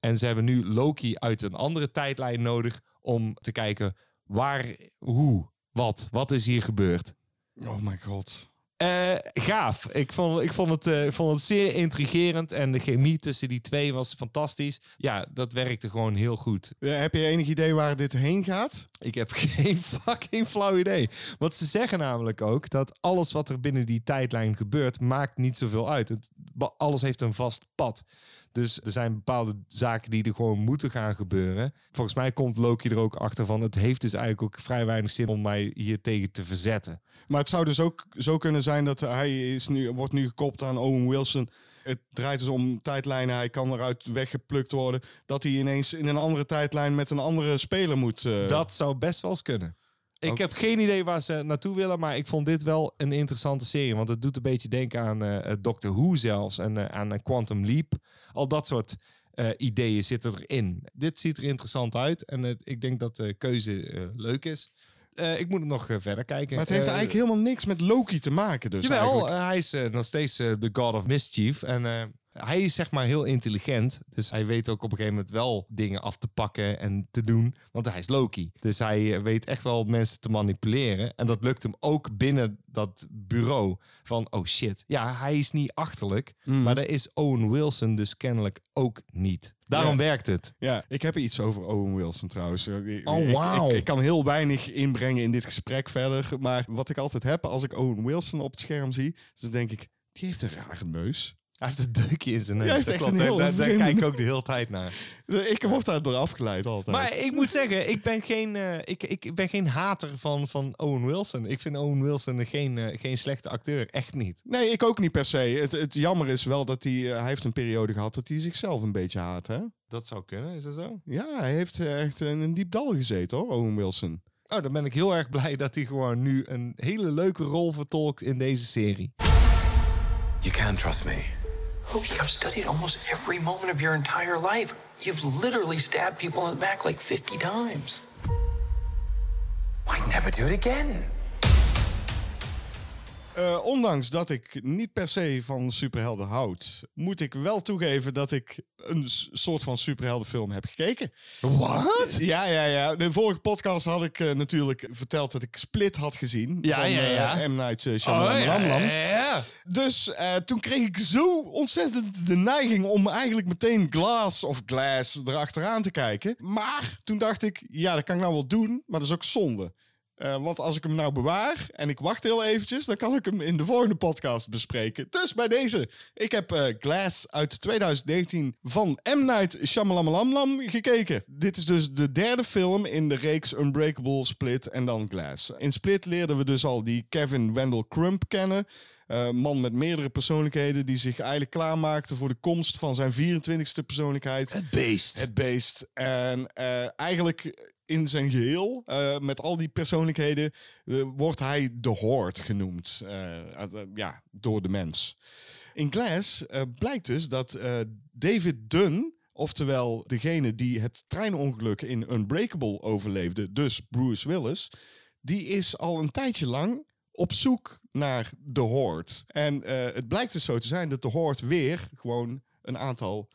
En ze hebben nu Loki uit een andere tijdlijn nodig om te kijken waar, hoe, wat, wat is hier gebeurd. Oh mijn god. Eh, gaaf. Ik vond, ik, vond het, eh, vond het zeer intrigerend. En de chemie tussen die twee was fantastisch. Ja, dat werkte gewoon heel goed. Ja, heb je enig idee waar dit heen gaat? Ik heb *laughs* geen fucking flauw idee. Want ze zeggen namelijk ook dat alles wat er binnen die tijdlijn gebeurt, maakt niet zoveel uit. Het, alles heeft een vast pad. Dus er zijn bepaalde zaken die er gewoon moeten gaan gebeuren. Volgens mij komt Loki er ook achter van... het heeft dus eigenlijk ook vrij weinig zin om mij hier tegen te verzetten. Maar het zou dus ook zo kunnen zijn dat hij is nu, wordt nu gekoppeld aan Owen Wilson. Het draait dus om tijdlijnen. Hij kan eruit weggeplukt worden. Dat hij ineens in een andere tijdlijn met een andere speler moet. eh, Dat zou best wel eens kunnen. Ik Ook- heb geen idee waar ze naartoe willen, maar ik vond dit wel een interessante serie. Want het doet een beetje denken aan eh Doctor Who zelfs en eh, aan eh, Quantum Leap. Al dat soort eh, ideeën zitten erin. Dit ziet er interessant uit en ik denk dat de keuze eh, leuk is. Eh, ik moet het nog eh, verder kijken. Maar het heeft Eh, eigenlijk helemaal niks met Loki te maken. Dus Jawel, eh, hij is eh, nog steeds eh, de God of Mischief. En eh, hij is zeg maar heel intelligent. Dus hij weet ook op een gegeven moment wel dingen af te pakken en te doen. Want hij is Loki. Dus hij eh, weet echt wel mensen te manipuleren. En dat lukt hem ook binnen dat bureau. Van, oh shit. Ja, hij is niet achterlijk. Maar dat is Owen Wilson dus kennelijk ook niet. Daarom Ja. werkt het. Ja, ik heb iets over Owen Wilson trouwens. Eh, ik- Oh, ik- wauw. Ik, ik kan heel weinig inbrengen in dit gesprek verder. Maar wat ik altijd heb als ik Owen Wilson op het scherm zie, dan denk ik, die heeft een rare neus. Hij heeft een deukje in zijn neus. Ja, Dat klopt. Daar, daar kijk ik ook de hele tijd naar. Ik word daardoor afgeleid altijd. Maar ik moet zeggen, ik ben geen, eh, ik, ik ben geen hater van, van Owen Wilson. Ik vind Owen Wilson geen, eh, geen slechte acteur. Echt niet. Nee, ik ook niet per se. Het, het jammer is wel dat hij, eh, hij heeft een periode gehad dat hij zichzelf een beetje haat, hè? Dat zou kunnen, is dat zo? Ja, hij heeft echt in een diep dal gezeten, hoor, Owen Wilson. Oh, dan ben ik heel erg blij dat hij gewoon nu een hele leuke rol vertolkt in deze serie. You can trust me. Loki, I've studied almost every moment of your entire life. You've literally stabbed people in the back like 50 times. Why never do it again? Eh, ondanks dat ik niet per se van superhelden houd, moet ik wel toegeven dat ik een soort van superheldenfilm heb gekeken. Wat? Ja, ja, ja. De vorige podcast had ik eh, natuurlijk verteld dat ik Split had gezien. Ja, van, ja, eh, ja. M. Night Oh, Shyamalan. ja. Dus toen kreeg ik zo ontzettend de neiging om eigenlijk meteen Glass of Glass erachteraan te kijken. Maar toen dacht ik, ja, dat kan ik nou wel doen, maar dat is ook zonde. Eh, want als ik hem nou bewaar en ik wacht heel eventjes, dan kan ik hem in de volgende podcast bespreken. Dus bij deze, ik heb eh, Glass uit 2019 van M. Night Shyamalan gekeken. Dit is dus de derde film in de reeks Unbreakable, Split en dan Glass. In Split leerden we dus al die Kevin Wendell Crump kennen. Eh, man met meerdere persoonlijkheden die zich eigenlijk klaarmaakte voor de komst van zijn 24ste persoonlijkheid. Het beest. Het beest. En eigenlijk in zijn geheel, eh, met al die persoonlijkheden, eh, wordt hij de Horde genoemd. eh, ja, door de mens. In Glass blijkt dus dat David Dunn, oftewel degene die het treinongeluk in Unbreakable overleefde, dus Bruce Willis, die is al een tijdje lang op zoek naar de Horde. En het blijkt dus zo te zijn dat de Horde weer gewoon een aantal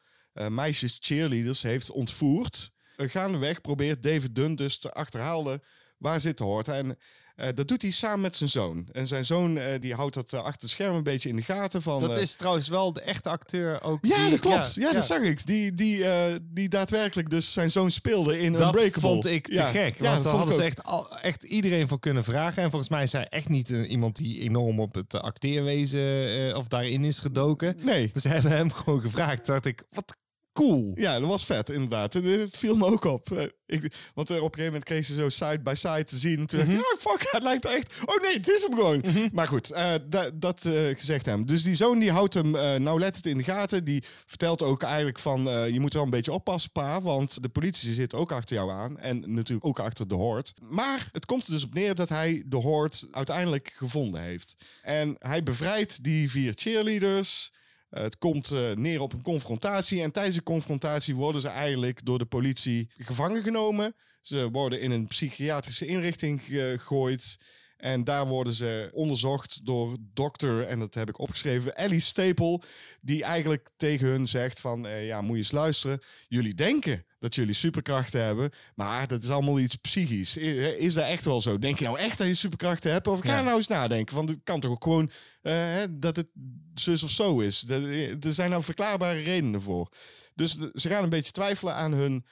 meisjes cheerleaders heeft ontvoerd. Uh, gaandeweg probeert David Dunn dus te achterhalen waar zit de Horde. En eh, dat doet hij samen met zijn zoon. En zijn zoon eh, die houdt dat eh, achter het scherm een beetje in de gaten. Van, Dat eh, is trouwens wel de echte acteur ook. ja, die- dat klopt. Ja, dat zag ik. Die, die, eh, die daadwerkelijk dus zijn zoon speelde in Dat Unbreakable. vond ik te Ja. gek. Ja, Want dat daar hadden ze echt, al, echt iedereen voor kunnen vragen. En volgens mij is hij echt niet eh, iemand die enorm op het eh, acteerwezen eh, of daarin is gedoken. Nee. Dus ze hebben hem gewoon gevraagd. Dacht ik, wat cool. Ja, dat was vet, inderdaad. Het, viel me ook op. Eh, ik, want eh, op een gegeven moment kreeg ze zo side by side te zien. En toen dacht ik, oh fuck, het lijkt echt... Oh nee, het is hem gewoon. Maar goed, eh, da- dat gezegd hem. Dus die zoon die houdt hem eh nauwlettend in de gaten. Die vertelt ook eigenlijk van, je moet wel een beetje oppassen, pa. Want de politie zit ook achter jou aan. En natuurlijk ook achter de Horde. Maar het komt er dus op neer dat hij de Horde uiteindelijk gevonden heeft. En hij bevrijdt die vier cheerleaders... Uh, het komt uh, neer op een confrontatie. En tijdens de confrontatie worden ze eigenlijk door de politie gevangen genomen. Ze worden in een psychiatrische inrichting gegooid. En daar worden ze onderzocht door dokter, en dat heb ik opgeschreven, Ellie Staple. Die eigenlijk tegen hun zegt van, uh, ja, moet je eens luisteren. Jullie denken dat jullie superkrachten hebben, maar dat is allemaal iets psychisch. Is dat echt wel zo? Denk je nou echt dat je superkrachten hebt? Of ga ja. nou eens nadenken? Want het kan toch ook gewoon uh, dat het zus of zo is. Dat, er zijn nou verklaarbare redenen voor. Dus ze gaan een beetje twijfelen aan hun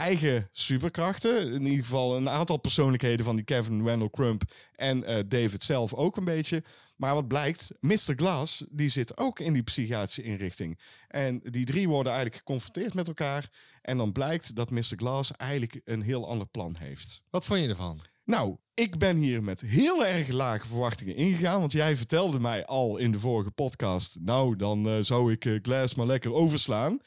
eigen superkrachten. In ieder geval een aantal persoonlijkheden van die Kevin Randall Crump en uh, David zelf ook een beetje. Maar wat blijkt, Mr. Glass, die zit ook in die psychiatrische inrichting. En die drie worden eigenlijk geconfronteerd met elkaar. En dan blijkt dat Mr. Glass eigenlijk een heel ander plan heeft. Wat vond je ervan? Nou, ik ben hier met heel erg lage verwachtingen ingegaan. Want jij vertelde mij al in de vorige podcast... nou, dan uh, zou ik uh, Glass maar lekker overslaan.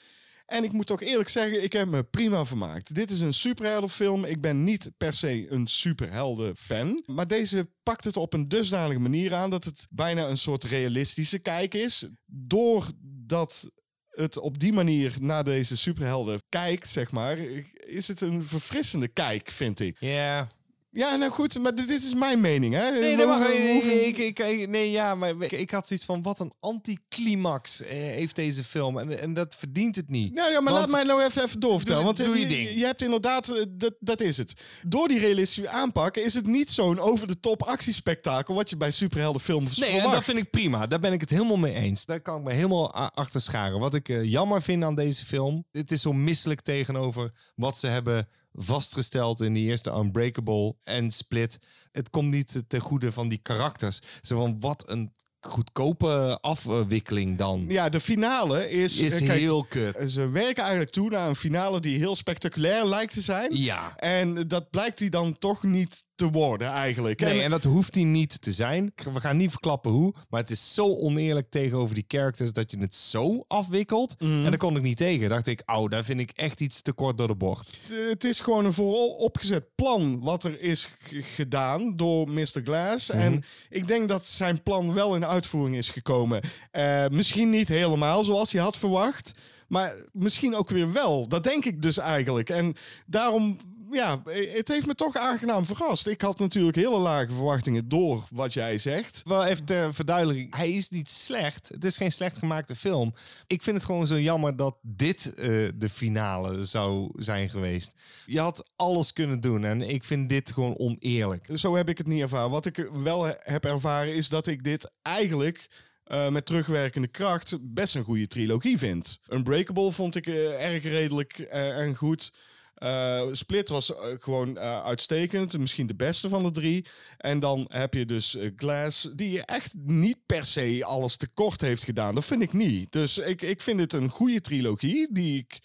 En ik moet toch eerlijk zeggen, ik heb me prima vermaakt. Dit is een superheldenfilm. Ik ben niet per se een superhelden-fan. Maar deze pakt het op een dusdanige manier aan... dat het bijna een soort realistische kijk is. Doordat het op die manier naar deze superhelden kijkt, zeg maar... is het een verfrissende kijk, vind ik. Ja... Ja, nou goed, maar dit is mijn mening, hè? Nee, nee, mag, nee, ik, ik, ik, nee ja, maar ik, ik, had zoiets van, wat een anticlimax eh, heeft deze film. En, en dat verdient het niet. Ja, ja maar want, laat mij nou even, even doorvertellen. Want doe je, ding. je hebt inderdaad, dat, dat is het. Door die realistische aanpak is het niet zo'n over-de-top actiespektakel... wat je bij superheldenfilms nee, verwacht. en dat vind ik prima. Daar ben ik het helemaal mee eens. Daar kan ik me helemaal achter scharen. Wat ik uh, jammer vind aan deze film... het is zo misselijk tegenover wat ze hebben vastgesteld in die eerste Unbreakable en Split. Het komt niet ten goede van die karakters. Zo van, wat een goedkope afwikkeling dan. Ja, de finale is... Is kijk, heel kut. Ze werken eigenlijk toe naar een finale die heel spectaculair lijkt te zijn. Ja. En dat blijkt hij dan toch niet te worden eigenlijk. Nee, en dat hoeft hij niet te zijn. We gaan niet verklappen hoe. Maar het is zo oneerlijk tegenover die characters dat je het zo afwikkelt. Mm. En daar kon ik niet tegen. Dacht ik, oh, daar vind ik echt iets te kort door de bocht. Het is gewoon een vooropgezet plan wat er is gedaan door Mr. Glass. Mm. En ik denk dat zijn plan wel in uitvoering is gekomen. Uh, misschien niet helemaal zoals hij had verwacht. Maar misschien ook weer wel. Dat denk ik dus eigenlijk. En daarom ja, het heeft me toch aangenaam verrast. Ik had natuurlijk hele lage verwachtingen door wat jij zegt. Wel even ter verduidelijking. Hij is niet slecht. Het is geen slecht gemaakte film. Ik vind het gewoon zo jammer dat dit uh, de finale zou zijn geweest. Je had alles kunnen doen en ik vind dit gewoon oneerlijk. Zo heb ik het niet ervaren. Wat ik wel heb ervaren is dat ik dit eigenlijk... Uh, met terugwerkende kracht best een goede trilogie vind. Unbreakable vond ik erg redelijk en goed. Uh, Split was uh, gewoon uh, uitstekend. Misschien de beste van de drie. En dan heb je dus Glass, die echt niet per se alles tekort heeft gedaan. Dat vind ik niet. Dus ik, ik vind het een goede trilogie die ik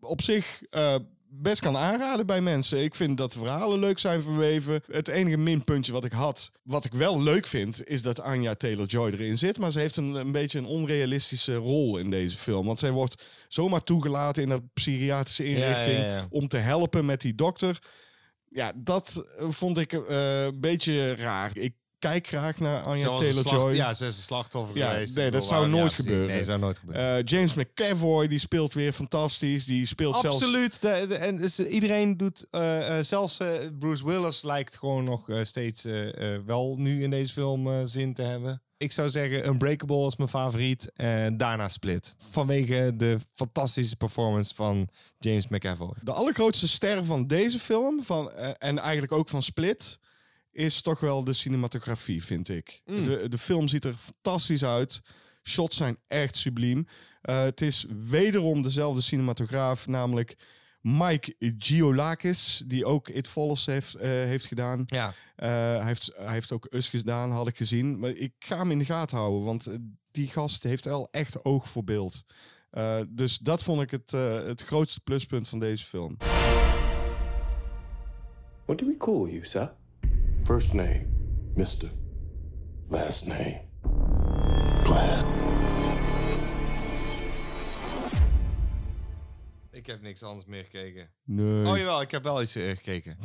op zich best kan aanraden bij mensen. Ik vind dat de verhalen leuk zijn verweven. Het enige minpuntje wat ik had, wat ik wel leuk vind, is dat Anya Taylor-Joy erin zit. Maar ze heeft een, een beetje een onrealistische rol in deze film. Want zij wordt zomaar toegelaten in een psychiatrische inrichting Ja, ja, ja. om te helpen met die dokter. ja, dat vond ik eh, een beetje raar. Ik kijk graag naar Anya Taylor-Joy. Ja, ze is een slachtoffer Ja, geweest. nee, dat zou nooit gebeuren. Nee, dat zou nooit gebeuren. Eh, James McAvoy, die speelt weer fantastisch. Die speelt zelfs... Absoluut. De- de- en dus iedereen doet, eh, eh, zelfs eh, Bruce Willis lijkt gewoon nog eh, steeds wel nu in deze film zin te hebben. Ik zou zeggen Unbreakable is mijn favoriet en daarna Split. Vanwege de fantastische performance van James McAvoy. De allergrootste ster van deze film, van, eh, en eigenlijk ook van Split, is toch wel de cinematografie, vind ik. Mm. De, de film ziet er fantastisch uit. Shots zijn echt subliem. Eh, het is wederom dezelfde cinematograaf, namelijk Mike Giolakis, die ook It Follows heeft, eh, heeft gedaan. Ja. Eh, hij, heeft, hij heeft ook Us gedaan, had ik gezien. Maar ik ga hem in de gaten houden, want die gast heeft wel echt oog voor beeld. Eh, dus dat vond ik het, eh, het grootste pluspunt van deze film. What do we call you, sir? First name, Mr. Last name, Glass. Ik heb niks anders meer gekeken. Nee. Oh jawel, ik heb wel iets eh, gekeken.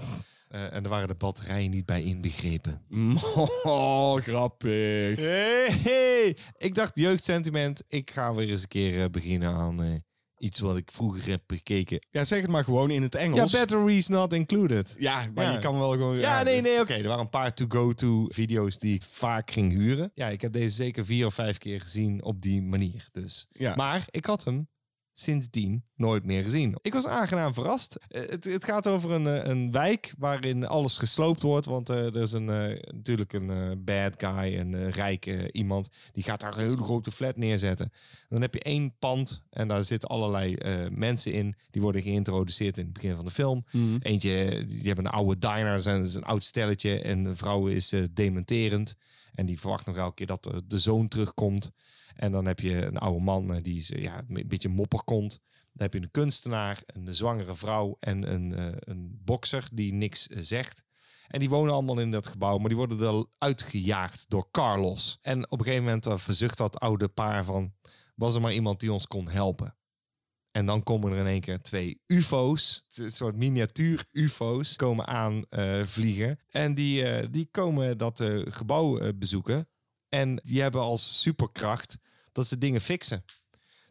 Eh, en er waren de batterijen niet bij inbegrepen. *laughs* Oh, grappig. Hey, hey. Ik dacht jeugdsentiment. Ik ga weer eens een keer eh, beginnen aan eh, iets wat ik vroeger heb gekeken. Ja, zeg het maar gewoon in het Ja, Engels. batteries not included. Ja, maar Ja. je kan wel gewoon... Ja, nee, nee, oké. Er waren een paar to-go-to video's die ik vaak ging huren. Ja, ik heb deze zeker vier of vijf keer gezien op die manier. Dus. Ja. Maar ik had hem sindsdien nooit meer gezien. Ik was aangenaam verrast. Eh, Het, het gaat over een, eh, een wijk waarin alles gesloopt wordt. Want eh, er is een, natuurlijk een bad guy, een rijke iemand. Die gaat daar een hele grote flat neerzetten. Dan heb je één pand en daar zitten allerlei mensen in. Die worden geïntroduceerd in het begin van de film. Eentje, die hebben een oude diner, is een- oud stelletje. En de vrouw is dementerend. En die verwacht nog elke keer dat de zoon terugkomt. En dan heb je een oude man, eh, die is ja, een beetje mopperkont. Dan heb je een kunstenaar, een zwangere vrouw en een, eh, een bokser die niks eh, zegt. En die wonen allemaal in dat gebouw, maar die worden er uitgejaagd door Carlos. En op een gegeven moment verzucht dat oude paar van... was er maar iemand die ons kon helpen. En dan komen er in één keer twee UFO's, een soort miniatuur UFO's, komen aan vliegen. En die, die komen dat gebouw bezoeken. En die hebben als superkracht dat ze dingen fixen.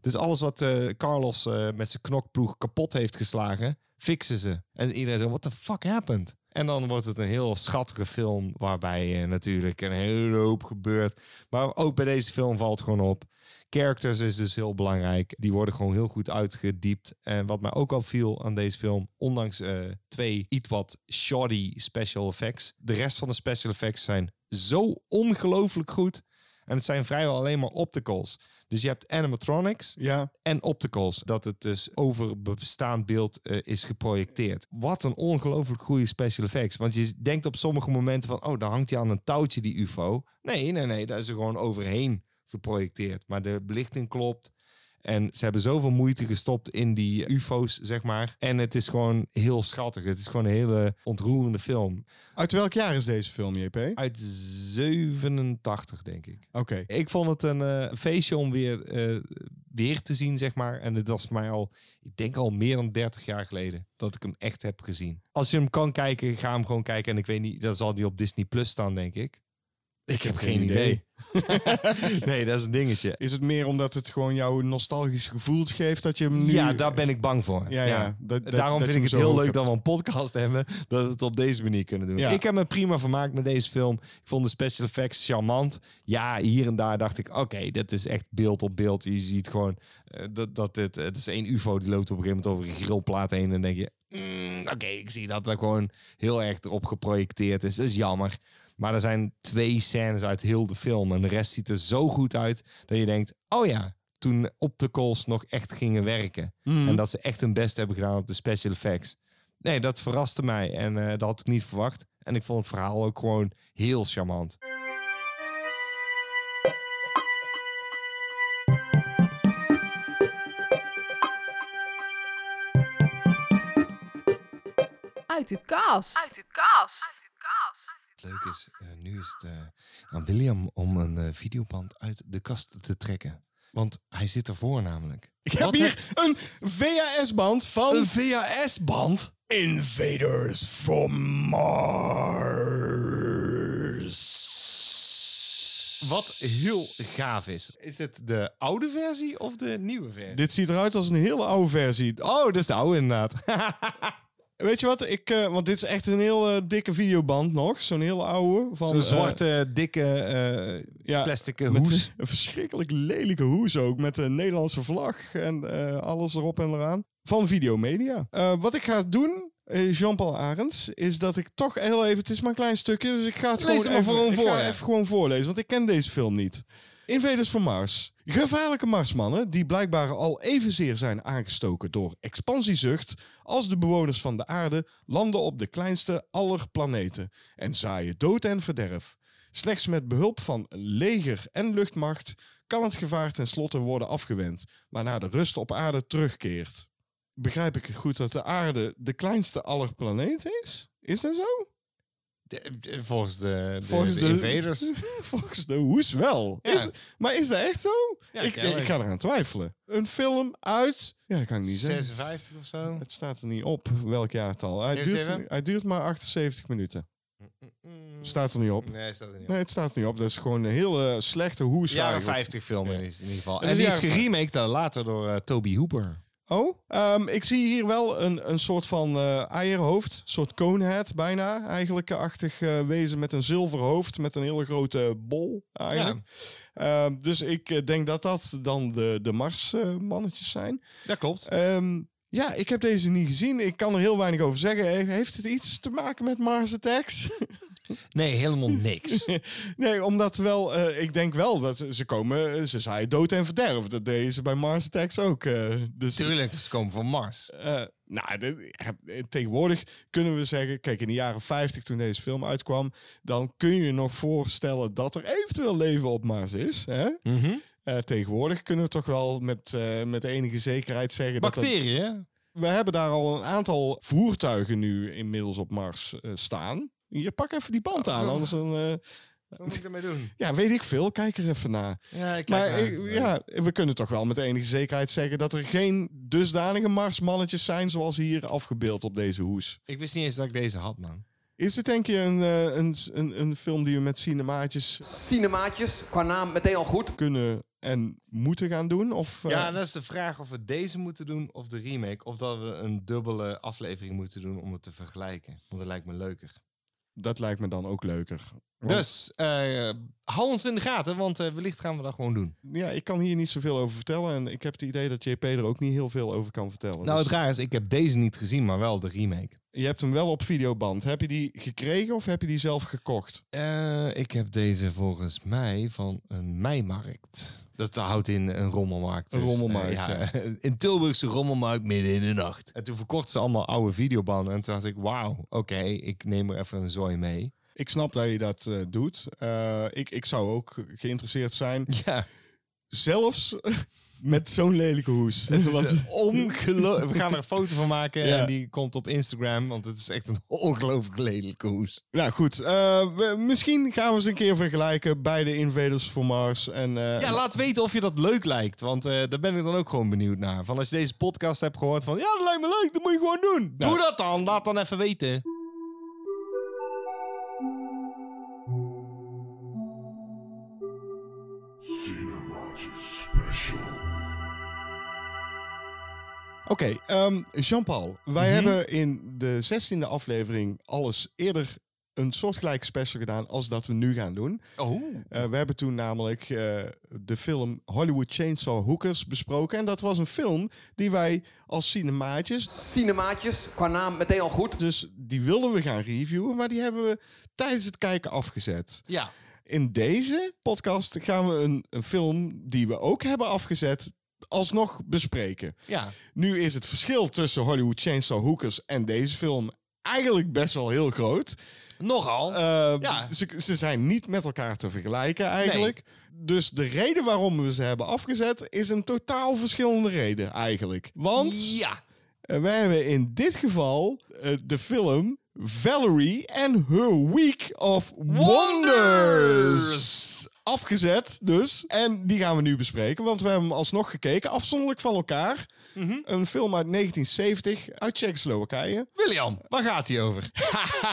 Dus alles wat eh, Carlos eh, met zijn knokploeg kapot heeft geslagen, fixen ze. En iedereen zegt, what the fuck happened? En dan wordt het een heel schattige film waarbij eh, natuurlijk een hele hoop gebeurt. Maar ook bij deze film valt gewoon op. Characters is dus heel belangrijk. Die worden gewoon heel goed uitgediept. En wat mij ook al viel aan deze film, ondanks twee iets wat shoddy special effects, de rest van de special effects zijn zo ongelooflijk goed. En het zijn vrijwel alleen maar opticals. Dus je hebt animatronics Ja, en opticals. Dat het dus over bestaand beeld eh, is geprojecteerd. Wat een ongelooflijk goede special effects. Want je denkt op sommige momenten van... oh, dan hangt hij aan een touwtje, die ufo. Nee, nee, nee. Daar is er gewoon overheen geprojecteerd. Maar de belichting klopt. En ze hebben zoveel moeite gestopt in die ufo's, zeg maar. En het is gewoon heel schattig. Het is gewoon een hele ontroerende film. uit welk jaar is deze film, JP? Oké. Uit 87, denk ik. Ik vond het een eh, feestje om weer, eh, weer te zien, zeg maar. En het was voor mij al, ik denk al meer dan 30 jaar geleden dat ik hem echt heb gezien. Als je hem kan kijken, ga hem gewoon kijken. En ik weet niet, dan zal die op Disney Plus staan, denk ik. Ik heb geen idee. *laughs* nee, dat is een dingetje. Is het meer omdat het gewoon jouw nostalgisch gevoel geeft dat je hem nu... Ja, daar ben ik bang voor. Ja, ja. Dat- dat- Daarom dat vind ik het heel leuk hebt. dat we een podcast hebben. Dat we het op deze manier kunnen doen. Ja. Ik heb me prima vermaakt met deze film. Ik vond de special effects charmant. Ja, hier en daar dacht ik, oké, dit is echt beeld op beeld. Je ziet gewoon eh, dat, dat dit, het is één ufo die loopt op een gegeven moment over een grillplaat heen. En dan denk je, mm, oké, ik zie dat er gewoon heel erg erop geprojecteerd is. Dat is jammer. Maar er zijn twee scènes uit heel de film. En de rest ziet er zo goed uit dat je denkt, oh ja, toen opticals nog echt gingen werken. En dat ze echt hun best hebben gedaan op de special effects. Nee, dat verraste mij en eh, dat had ik niet verwacht. En ik vond het verhaal ook gewoon heel charmant. Uit de kast. Uit de kast. Het leuke is, eh, nu is het eh, aan William om een eh, videoband uit de kast te trekken. Want hij zit ervoor namelijk. Ik heb Wat hier een VHS-band van... Een VHS-band? Invaders from Mars. Wat heel gaaf is. Is het de oude versie of de nieuwe versie? Dit ziet eruit als een hele oude versie. Oh, dat is de oude inderdaad. *laughs* Weet je wat? Ik, eh, want dit is echt een heel eh, dikke videoband nog. Zo'n hele oude. Van, Zo'n eh, zwarte, dikke ja, plastic hoes. *laughs* Een verschrikkelijk lelijke hoes ook. Met de Nederlandse vlag en alles erop en eraan. Van Videomedia. Wat ik ga doen, Jean-Paul Arends, is dat ik toch heel even... Het is maar een klein stukje, dus ik ga het Lees gewoon, even, ik ga even gewoon voorlezen. Want ik ken deze film niet. Invaders van Mars. Gevaarlijke Marsmannen, die blijkbaar al evenzeer zijn aangestoken door expansiezucht als de bewoners van de aarde, landen op de kleinste aller planeten en zaaien dood en verderf. Slechts met behulp van leger en luchtmacht kan het gevaar tenslotte worden afgewend, waarna de rust op aarde terugkeert. Begrijp ik het goed dat de aarde de kleinste aller planeten is? Is dat zo? De- de- volgens de, de, Volgens de de- invaders. *laughs* Volgens de hoes wel. Ja. Is, maar is dat echt zo? Ja, ik, ik ga eraan twijfelen. Een film uit... Ja, dat kan ik niet zeggen. 56 of zo. Het staat er niet op welk jaartal. Hij, duurt, hij duurt maar 78 minuten. Staat er niet op. Nee, staat er niet op. Nee, het staat er niet op. Dat is gewoon een hele slechte hoes. Jaren eigenlijk. 50 film is in ieder geval. En die is geremaked dan later door eh, Toby Hooper. Oh, ehm, ik zie hier wel een, een soort van eh eierhoofd. Een soort conehead bijna. Eigenlijk achtig eh, wezen met een zilveren hoofd. Met een hele grote bol eigenlijk. Ehm, dus ik eh, denk dat dat dan de, de Mars-mannetjes zijn. Dat klopt. Ehm, ja, ik heb deze niet gezien. Ik kan er heel weinig over zeggen. He- Heeft het iets te maken met Mars Attacks? *laughs* Nee, helemaal niks. *laughs* nee, omdat wel... eh, ik denk wel dat ze, ze komen... Ze zaaien dood en verderf. Dat deden ze bij Mars Attacks ook. eh, dus, Tuurlijk, ze komen van Mars. eh, nou, eh, tegenwoordig kunnen we zeggen... Kijk, in de jaren 50 toen deze film uitkwam... Dan kun je nog voorstellen dat er eventueel leven op Mars is. Hè? Mhm. Eh, tegenwoordig kunnen we toch wel met, eh, met enige zekerheid zeggen... dat dat- Bacteriën, we hebben daar al een aantal voertuigen nu inmiddels op Mars eh, staan. Hier, pak even die band aan, anders dan... eh, Wat moet ik ermee doen? *laughs* ja, weet ik veel. Kijk er even naar. Ja, ik Maar kijk ik- maar. ja, we kunnen toch wel met enige zekerheid zeggen... dat er geen dusdanige Marsmannetjes zijn zoals hier afgebeeld op deze hoes. Ik wist niet eens dat ik deze had, man. Is het denk je een, eh, een, een, een film die we met cinemaatjes Cinemaatjes, qua naam meteen al goed. kunnen en moeten gaan doen? Of, eh, Ja, dat is de vraag of we deze moeten doen of de remake. Of dat we een dubbele aflevering moeten doen om het te vergelijken. Want dat lijkt me leuker. Dat lijkt me dan ook leuker. Dus, eh, hou ons in de gaten, want eh, wellicht gaan we dat gewoon doen. Ja, ik kan hier niet zoveel over vertellen. En ik heb het idee dat JP er ook niet heel veel over kan vertellen. Nou, Dus het raar is, ik heb deze niet gezien, maar wel de remake. je hebt hem wel op videoband. Heb je die gekregen of heb je die zelf gekocht? Eh, ik heb deze volgens mij van een meimarkt. Dat houdt in een rommelmarkt. Een Dus, rommelmarkt, eh, *laughs* Een Tilburgse rommelmarkt midden in de nacht. En toen verkochten ze allemaal oude videobanden. En toen dacht ik, wauw, oké, ik neem er even een zooi mee. Ik snap dat je dat eh, doet. Eh, ik, ik zou ook geïnteresseerd zijn. *laughs* Ja, Zelfs *laughs* met zo'n lelijke hoes. het is Want- ongelooflijk. We gaan er een foto van maken Ja. en die komt op Instagram. Want het is echt een ongelooflijk lelijke hoes. nou goed, eh, we- misschien gaan we eens een keer vergelijken bij de Invaders for Mars. En, eh, Ja, laat weten of je dat leuk lijkt. Want eh, daar ben ik dan ook gewoon benieuwd naar. Van als je deze podcast hebt gehoord van... Ja, dat lijkt me leuk, dat moet je gewoon doen. Ja. Doe dat dan. Laat dan even weten. Oké, ehm, Jean-Paul. Wij Mhm. hebben in de 16e aflevering alles eerder een soortgelijke special gedaan als dat we nu gaan doen. Oh. Eh, we hebben toen namelijk eh, de film Hollywood Chainsaw Hookers besproken. En dat was een film die wij als cinemaatjes... Cinemaatjes, qua naam meteen al goed. Dus die wilden we gaan reviewen, maar die hebben we tijdens het kijken afgezet. Ja. In deze podcast gaan we een, een film die we ook hebben afgezet alsnog bespreken. Ja. Nu is het verschil tussen Hollywood Chainsaw Hookers en deze film eigenlijk best wel heel groot. Nogal. Uh, Ja. ze, ze zijn niet met elkaar te vergelijken eigenlijk. Dus de reden waarom we ze hebben afgezet is een totaal verschillende reden eigenlijk. Want ja. eh, we hebben in dit geval eh, de film Valerie and Her Week of Wonders afgezet dus. En die gaan we nu bespreken, want we hebben hem alsnog gekeken. Afzonderlijk van elkaar. Mhm. Een film uit 1970 uit Tsjechoslowakije. William, waar gaat hij over?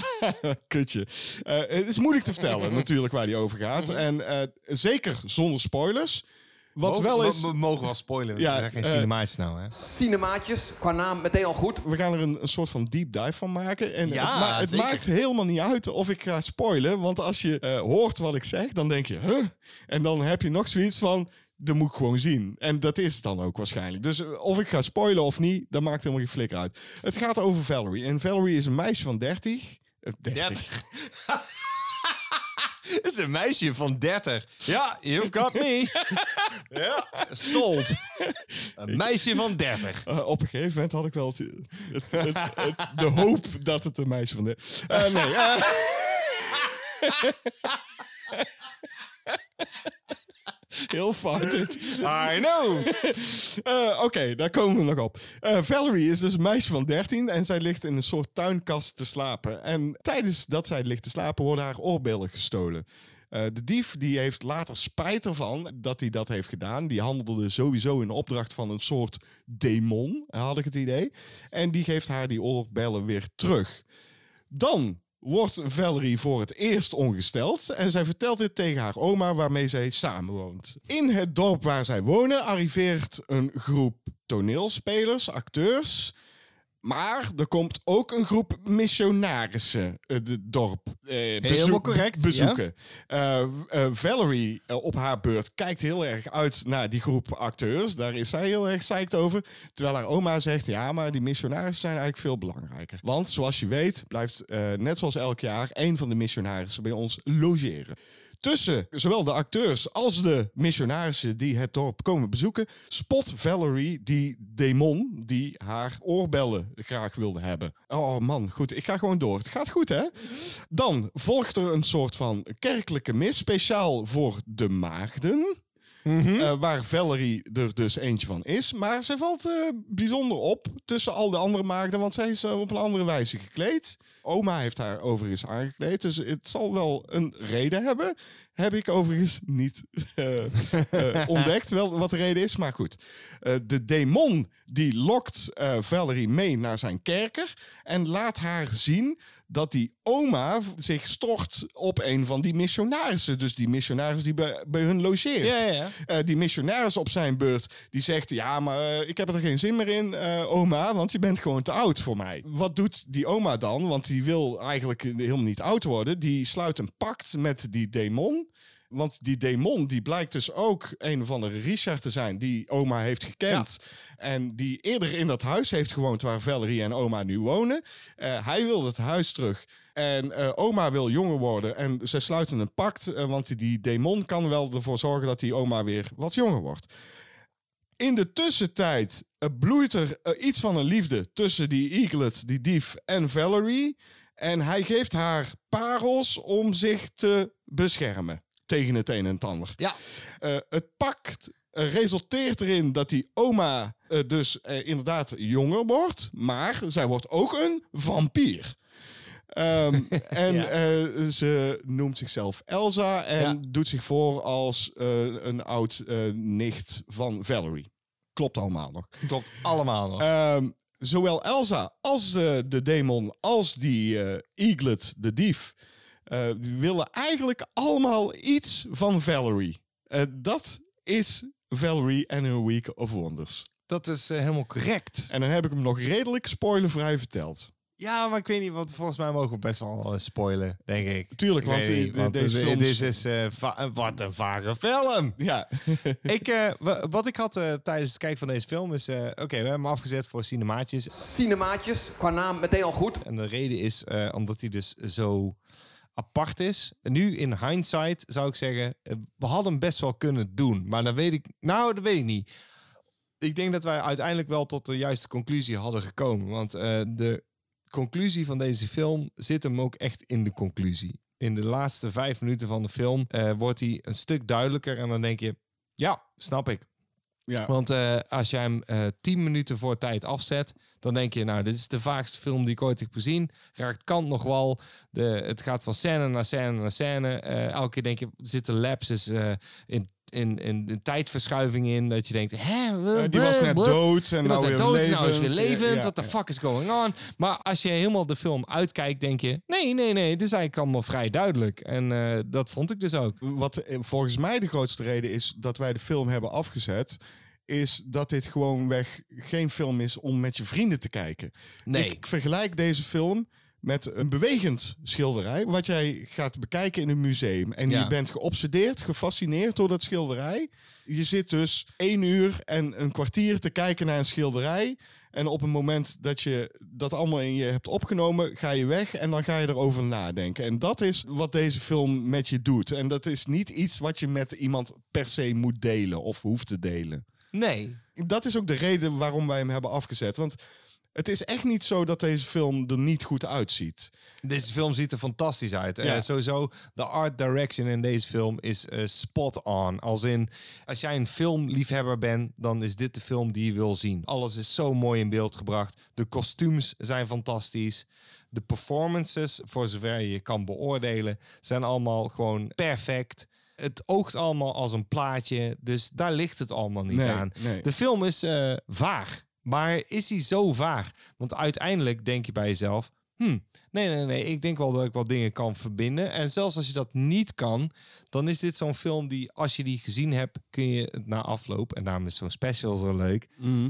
*laughs* Kutje. Eh, het is moeilijk te vertellen *laughs* natuurlijk waar die over gaat. En eh, zeker zonder spoilers. Wat Mogen- wel we- is... We mogen wel spoilen. Ja, geen eh, cinemaatjes nou, hè? Cinemaatjes, qua naam meteen al goed. We gaan er een, een soort van deep dive van maken. En Ja, het, ma- het zeker. maakt helemaal niet uit of ik ga spoilen. Want als je eh, hoort wat ik zeg, dan denk je... Huh? En dan heb je nog zoiets van... Dat moet ik gewoon zien. En dat is het dan ook waarschijnlijk. Dus eh, of ik ga spoilen of niet, dat maakt helemaal geen flikker uit. Het gaat over Valerie. En Valerie is een meisje van 30. eh, 30. *laughs* Het *laughs* is een meisje van 30. Ja, you've got me. *laughs* ja, sold. Een meisje van 30. Eh, op een gegeven moment had ik wel het, het, het- de hoop dat het een meisje van de. Eh, nee. eh. *laughs* Heel *laughs* fout dit. I know. Eh, Oké, daar komen we nog op. Eh, Valerie is dus een meisje van 13 en zij ligt in een soort tuinkast te slapen. En tijdens dat zij ligt te slapen worden haar oorbellen gestolen. Eh, de dief die heeft later spijt ervan dat hij dat heeft gedaan. Die handelde sowieso in opdracht van een soort demon, had ik het idee. En die geeft haar die oorbellen weer terug. Dan wordt Valerie voor het eerst ongesteld en zij vertelt dit tegen haar oma waarmee zij samenwoont. In het dorp waar zij wonen arriveert een groep toneelspelers, acteurs. Maar er komt ook een groep missionarissen het dorp eh, bezoek- correct, bezoeken. Eh, Valerie op haar beurt kijkt heel erg uit naar die groep acteurs. Daar is zij heel erg psyched over. Terwijl haar oma zegt, ja, maar die missionarissen zijn eigenlijk veel belangrijker. Want zoals je weet blijft, net zoals elk jaar, een van de missionarissen bij ons logeren. Tussen zowel de acteurs als de missionarissen die het dorp komen bezoeken, spot Valerie die demon die haar oorbellen graag wilde hebben. Oh man, goed, ik ga gewoon door. Het gaat goed, hè? Dan volgt er een soort van kerkelijke mis, speciaal voor de maagden. Eh, waar Valerie er dus eentje van is. Maar ze valt eh, bijzonder op tussen al de andere maagden, want zij is eh, op een andere wijze gekleed. Oma heeft haar overigens aangekleed, dus het zal wel een reden hebben. Heb ik overigens niet *laughs* ontdekt wel wat de reden is, maar goed. De demon die lokt Valerie mee naar zijn kerker en laat haar zien dat die oma zich stort op een van die missionarissen. Dus die missionaris die bij, bij hun logeert. Ja, ja, ja. Eh, die missionaris op zijn beurt, die zegt... ja, maar eh, ik heb er geen zin meer in, eh, oma, want je bent gewoon te oud voor mij. Wat doet die oma dan? Want die wil eigenlijk helemaal niet oud worden. Die sluit een pact met die demon... Want die demon die blijkt dus ook een of andere Richard te zijn die oma heeft gekend. En die eerder in dat huis heeft gewoond waar Valerie en oma nu wonen. Eh, hij wil het huis terug. En eh, oma wil jonger worden. En ze sluiten een pact. eh, want die demon kan wel ervoor zorgen dat die oma weer wat jonger wordt. In de tussentijd bloeit er iets van een liefde tussen die Eaglet, die dief en Valerie. En hij geeft haar parels om zich te beschermen tegen het een en het ander. Ja. Eh, het pact eh, resulteert erin dat die oma eh, dus inderdaad jonger wordt. Maar zij wordt ook een vampier. Ehm, *laughs* en Ja. ze noemt zichzelf Elsa en Ja. doet zich voor als een oud nicht van Valerie. Klopt allemaal nog. Klopt allemaal nog. Ehm, zowel Elsa als de demon als die Eaglet, de dief, eh, willen eigenlijk allemaal iets van Valerie. Eh, dat is Valerie and her Week of Wonders. dat is eh, helemaal correct. En dan heb ik hem nog redelijk spoilervrij verteld. Ja, maar ik weet niet, want volgens mij mogen we best wel eh, spoilen, denk ik. Tuurlijk, Ik want, weet niet, want deze films- dit is eh, wat een vage film. Ja, *laughs* ik, eh, wa- wat ik had eh, tijdens het kijken van deze film is... eh, Oké, we hebben hem afgezet voor cinemaatjes. Cinemaatjes, qua naam meteen al goed. En de reden is eh, omdat hij dus zo apart is. Nu in hindsight zou ik zeggen, eh, we hadden hem best wel kunnen doen. Maar dan weet ik, nou, dat weet ik niet. Ik denk dat wij uiteindelijk wel tot de juiste conclusie hadden gekomen. Want eh, de conclusie van deze film zit hem ook echt in de conclusie. In de laatste vijf minuten van de film eh, wordt hij een stuk duidelijker. En dan denk je, ja, snap ik. Ja. Want als jij hem 10 minuten voor tijd afzet, dan denk je, nou, dit is de vaakste film die ik ooit heb gezien. Raakt kant nog wel. De, het gaat van scène naar scène naar scène. Eh, elke keer denk je, zitten lapses eh, in, in, in, in tijdverschuiving in. Dat je denkt, hè? Eh, die was net dood en Die nou weer dood, nou is weer levend. levend. Ja, What the ja. fuck is going on? Maar als je helemaal de film uitkijkt, denk je... Nee, nee, nee, dit is eigenlijk allemaal vrij duidelijk. En dat vond ik dus ook. Wat volgens mij de grootste reden is dat wij de film hebben afgezet, is dat dit gewoonweg geen film is om met je vrienden te kijken. Nee. Ik vergelijk deze film met een bewegend schilderij, wat jij gaat bekijken in een museum. En Ja. je bent geobsedeerd, gefascineerd door dat schilderij. Je zit dus één uur en een kwartier te kijken naar een schilderij. En op het moment dat je dat allemaal in je hebt opgenomen, ga je weg en dan ga je erover nadenken. En dat is wat deze film met je doet. En dat is niet iets wat je met iemand per se moet delen of hoeft te delen. Nee. Dat is ook de reden waarom wij hem hebben afgezet. Want het is echt niet zo dat deze film er niet goed uitziet. Deze film ziet er fantastisch uit. Ja. Eh, sowieso, de art direction in deze film is eh, spot on. Als in, als jij een filmliefhebber bent, dan is dit de film die je wil zien. Alles is zo mooi in beeld gebracht. De kostuums zijn fantastisch. De performances, voor zover je kan beoordelen, zijn allemaal gewoon perfect. Het oogt allemaal als een plaatje, dus daar ligt het allemaal niet Nee, aan. nee. De film is eh, vaag. Maar is hij zo vaag? Want uiteindelijk denk je bij jezelf... Hmm, nee, nee, nee. Ik denk wel dat ik wel dingen kan verbinden. En zelfs als je dat niet kan... dan is dit zo'n film die, als je die gezien hebt... kun je het na afloop... en daarom is zo'n special zo leuk...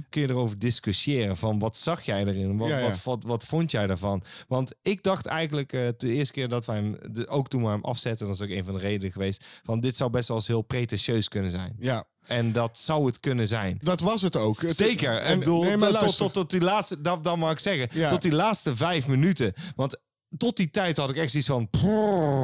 kun je erover discussiëren van... wat zag jij erin? Wat, Ja, ja. Wat, wat, wat vond jij daarvan? Want ik dacht eigenlijk eh, de eerste keer dat wij hem... De, ook toen we hem afzetten... dat is ook een van de redenen geweest... van dit zou best wel eens heel pretentieus kunnen zijn. Ja, En dat zou het kunnen zijn. dat was het ook. Zeker. En, bedoel, nee, maar tot, tot, tot, tot die laatste, dat, dat mag ik zeggen. Ja. Tot die laatste vijf minuten. Want tot die tijd had ik echt zoiets van...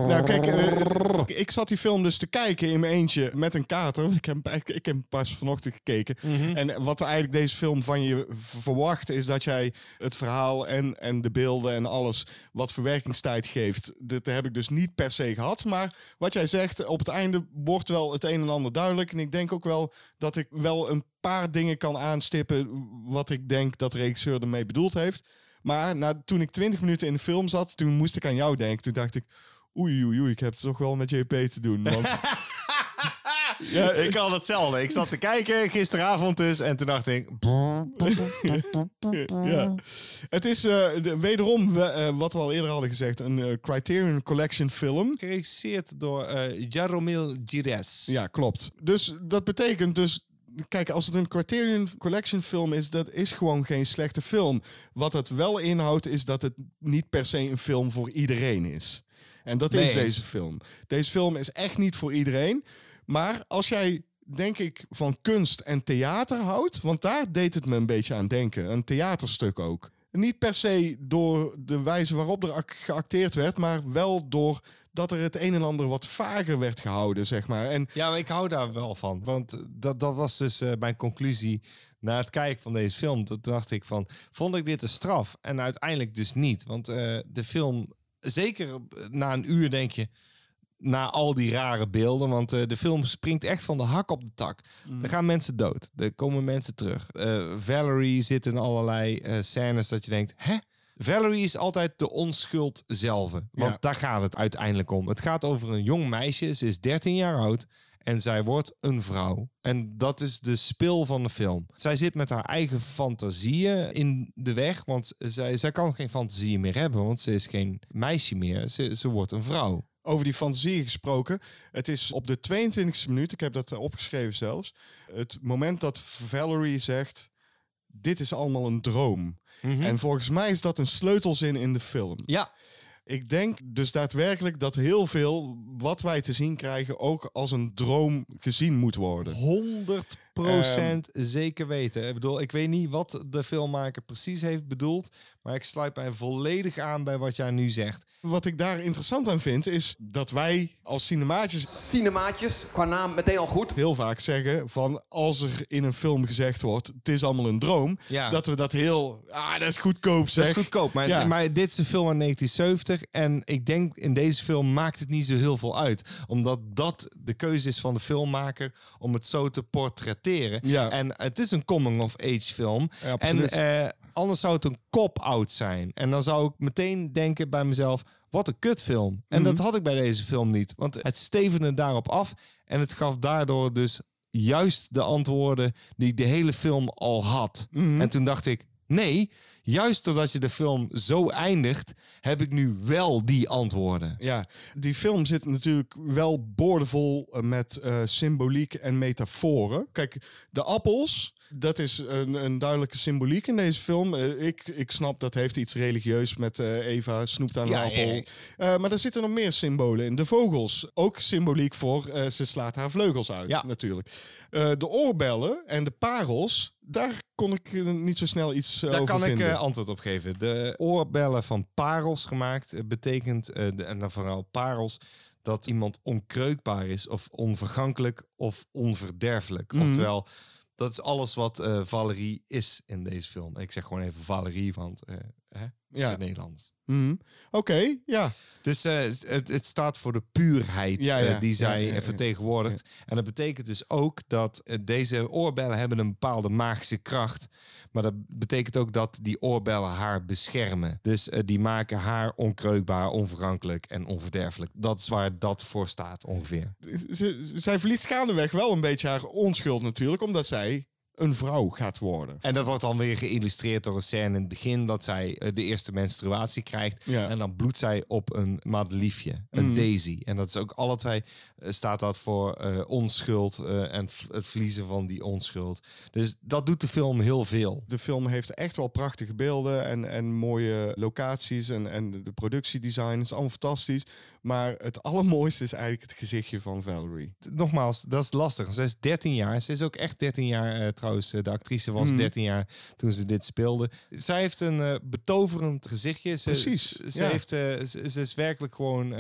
Nou, kijk, eh, ik zat die film dus te kijken in mijn eentje met een kater. Ik heb, ik, ik heb pas vanochtend gekeken. Mhm. En wat eigenlijk deze film van je verwacht, is dat jij het verhaal en, en de beelden en alles wat verwerkingstijd geeft. Dat heb ik dus niet per se gehad. Maar wat jij zegt, op het einde wordt wel het een en ander duidelijk. En ik denk ook wel dat ik wel een paar dingen kan aanstippen wat ik denk dat de regisseur ermee bedoeld heeft. Maar na, toen ik 20 minuten in de film zat, toen moest ik aan jou denken. Toen dacht ik, oei, oei, oei, ik heb het toch wel met JP te doen. Want *laughs* Ja, ik had hetzelfde. Ik zat te kijken gisteravond dus. En toen dacht ik... *laughs* ja. Het is eh, de- wederom, we- eh, wat we al eerder hadden gezegd, een eh, Criterion Collection film. Geregisseerd door Jaromil Gires. Ja, klopt. Dus dat betekent dus. Kijk, als het een Criterion Collection film is, dat is gewoon geen slechte film. Wat het wel inhoudt, is dat het niet per se een film voor iedereen is. En dat is Nee deze film. Deze film is echt niet voor iedereen. Maar als jij, denk ik, van kunst en theater houdt, want daar deed het me een beetje aan denken. Een theaterstuk ook. Niet per se door de wijze waarop er ac- geacteerd werd, maar wel door dat er het een en ander wat vager werd gehouden, zeg maar. En Ja, maar ik hou daar wel van. Want dat, dat was dus eh, mijn conclusie na het kijken van deze film. Toen dacht ik van, vond ik dit een straf? En uiteindelijk dus niet. Want eh, de film, zeker na een uur denk je... Na al die rare beelden, want eh, de film springt echt van de hak op de tak. Er gaan mensen dood, er komen mensen terug. Valerie zit in allerlei scènes dat je denkt, hè? Valerie is altijd de onschuld zelf. Want Ja. daar gaat het uiteindelijk om. Het gaat over een jong meisje. Ze is 13 jaar oud. En zij wordt een vrouw. En dat is de spil van de film. Zij zit met haar eigen fantasieën in de weg. Want zij, zij kan geen fantasieën meer hebben. Want ze is geen meisje meer. Ze, ze wordt een vrouw. over die fantasieën gesproken. Het is op de 22e minuut, ik heb dat opgeschreven zelfs. Het moment dat Valerie zegt: Dit is allemaal een droom. En volgens mij is dat een sleutelzin in de film. Ja. Ik denk dus daadwerkelijk dat heel veel wat wij te zien krijgen ook als een droom gezien moet worden. 100% zeker weten. Ik bedoel, ik weet niet wat de filmmaker precies heeft bedoeld, maar ik sluit mij volledig aan bij wat jij nu zegt. Wat ik daar interessant aan vind, is dat wij als cinemaatjes Cinemaatjes, qua naam meteen al goed. heel vaak zeggen van als er in een film gezegd wordt, het is allemaal een droom, Ja. dat we dat heel, ah, dat is goedkoop zeg. Dat is goedkoop, maar, Ja. maar dit is een film uit 1970. En ik denk in deze film maakt het niet zo heel veel uit. Omdat dat de keuze is van de filmmaker om het zo te portretteren. Ja. En het is een coming-of-age film. Ja, absoluut. en eh, anders zou het een cop-out zijn. En dan zou ik meteen denken bij mezelf... Wat een kutfilm. En Mhm. dat had ik bij deze film niet. Want het stevende daarop af. En het gaf daardoor dus juist de antwoorden die ik de hele film al had. Mhm. En toen dacht ik, nee, juist doordat je de film zo eindigt, heb ik nu wel die antwoorden. Ja, die film zit natuurlijk wel boordevol eh, met eh, symboliek en metaforen. Kijk, de appels, dat is een, een duidelijke symboliek in deze film. Eh, ik, ik snap dat heeft iets religieus met eh, Eva snoept aan een appel. ja, ja. Eh, maar er zitten nog meer symbolen in. De vogels, ook symboliek voor ze slaat haar vleugels uit natuurlijk. De oorbellen en de parels, daar kon ik niet zo snel iets Daar over kan ik vinden. eh, antwoord op geven. De oorbellen van parels gemaakt betekent, de, en dan vooral parels, dat iemand onkreukbaar is of onvergankelijk of onverderfelijk. Mhm. Oftewel, dat is alles wat eh, Valerie is in deze film. Ik zeg gewoon even Valerie, want Ja. het Nederlands. Mhm. Oké, ja. Dus eh, het, het staat voor de puurheid Ja, eh, die zij Ja, eh, vertegenwoordigt. En dat betekent dus ook dat deze oorbellen hebben een bepaalde magische kracht. Maar dat betekent ook dat die oorbellen haar beschermen. Dus die maken haar onkreukbaar, onvergankelijk en onverderfelijk. Dat is waar dat voor staat ongeveer. zij verliest gaandeweg wel een beetje haar onschuld natuurlijk, omdat zij een vrouw gaat worden. En dat wordt dan weer geïllustreerd door een scène in het begin dat zij eh, de eerste menstruatie krijgt. Ja. En dan bloedt zij op een madeliefje, een Mhm. daisy. En dat is ook alle twee eh, staat dat voor eh, onschuld en het, het verliezen van die onschuld. Dus dat doet de film heel veel. De film heeft echt wel prachtige beelden en, en mooie locaties en, en de productiedesign is allemaal fantastisch. Maar het *laughs* allermooiste is eigenlijk het gezichtje van Valerie. Nogmaals, dat is lastig. Ze is 13 jaar. Ze is ook echt 13 jaar eh, trouwens. eh, De actrice was Mhm. 13 jaar toen ze dit speelde. Zij heeft een eh, betoverend gezichtje. Ze, Precies, Ze, ja. heeft, ze, ze is werkelijk gewoon...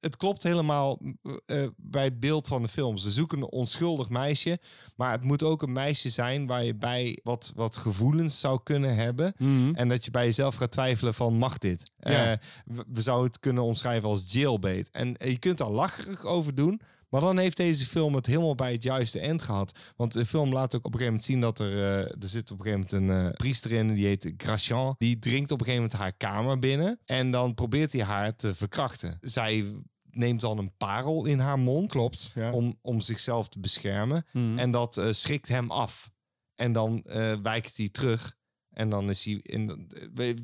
eh, het klopt helemaal eh, bij het beeld van de film. Ze zoeken een onschuldig meisje. Maar het moet ook een meisje zijn waar je bij wat, wat gevoelens zou kunnen hebben. En dat je bij jezelf gaat twijfelen van mag dit? Ja. Eh, we, we zouden het kunnen omschrijven als jailbait. En eh, je kunt daar lacherig over doen. Maar dan heeft deze film het helemaal bij het juiste eind gehad. Want de film laat ook op een gegeven moment zien dat er... eh, er zit op een gegeven moment een eh, priester in, die heet Gratian. Die dringt op een gegeven moment haar kamer binnen. En dan probeert hij haar te verkrachten. Zij neemt dan een parel in haar mond. Klopt, ja. Om, om zichzelf te beschermen. Mhm. En dat eh, schrikt hem af. En dan wijkt hij terug. En dan is hij in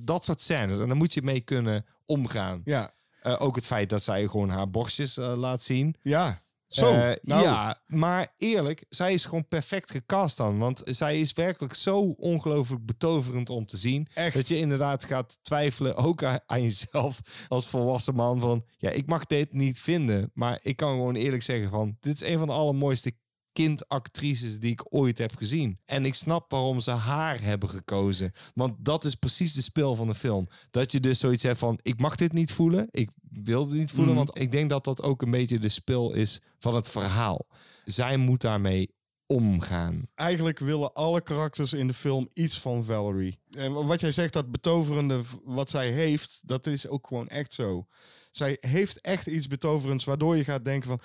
dat soort scènes. En dan moet je mee kunnen omgaan. Ja, ook het feit dat zij gewoon haar borstjes laat zien. ja. Zo. Eh, nou, Ja, maar eerlijk, zij is gewoon perfect gecast dan. Want zij is werkelijk zo ongelooflijk betoverend om te zien. Echt. Dat je inderdaad gaat twijfelen, ook aan, aan jezelf als volwassen man. Van ja, ik mag dit niet vinden. Maar ik kan gewoon eerlijk zeggen van, dit is een van de allermooiste kindactrices die ik ooit heb gezien. En ik snap waarom ze haar hebben gekozen. Want dat is precies de speel van de film. Dat je dus zoiets hebt van, ik mag dit niet voelen. Ik wil dit niet voelen. Mhm. Want ik denk dat dat ook een beetje de speel is van het verhaal. Zij moet daarmee omgaan. eigenlijk willen alle karakters in de film iets van Valerie. En wat jij zegt, dat betoverende wat zij heeft, dat is ook gewoon echt zo. Zij heeft echt iets betoverends, waardoor je gaat denken van...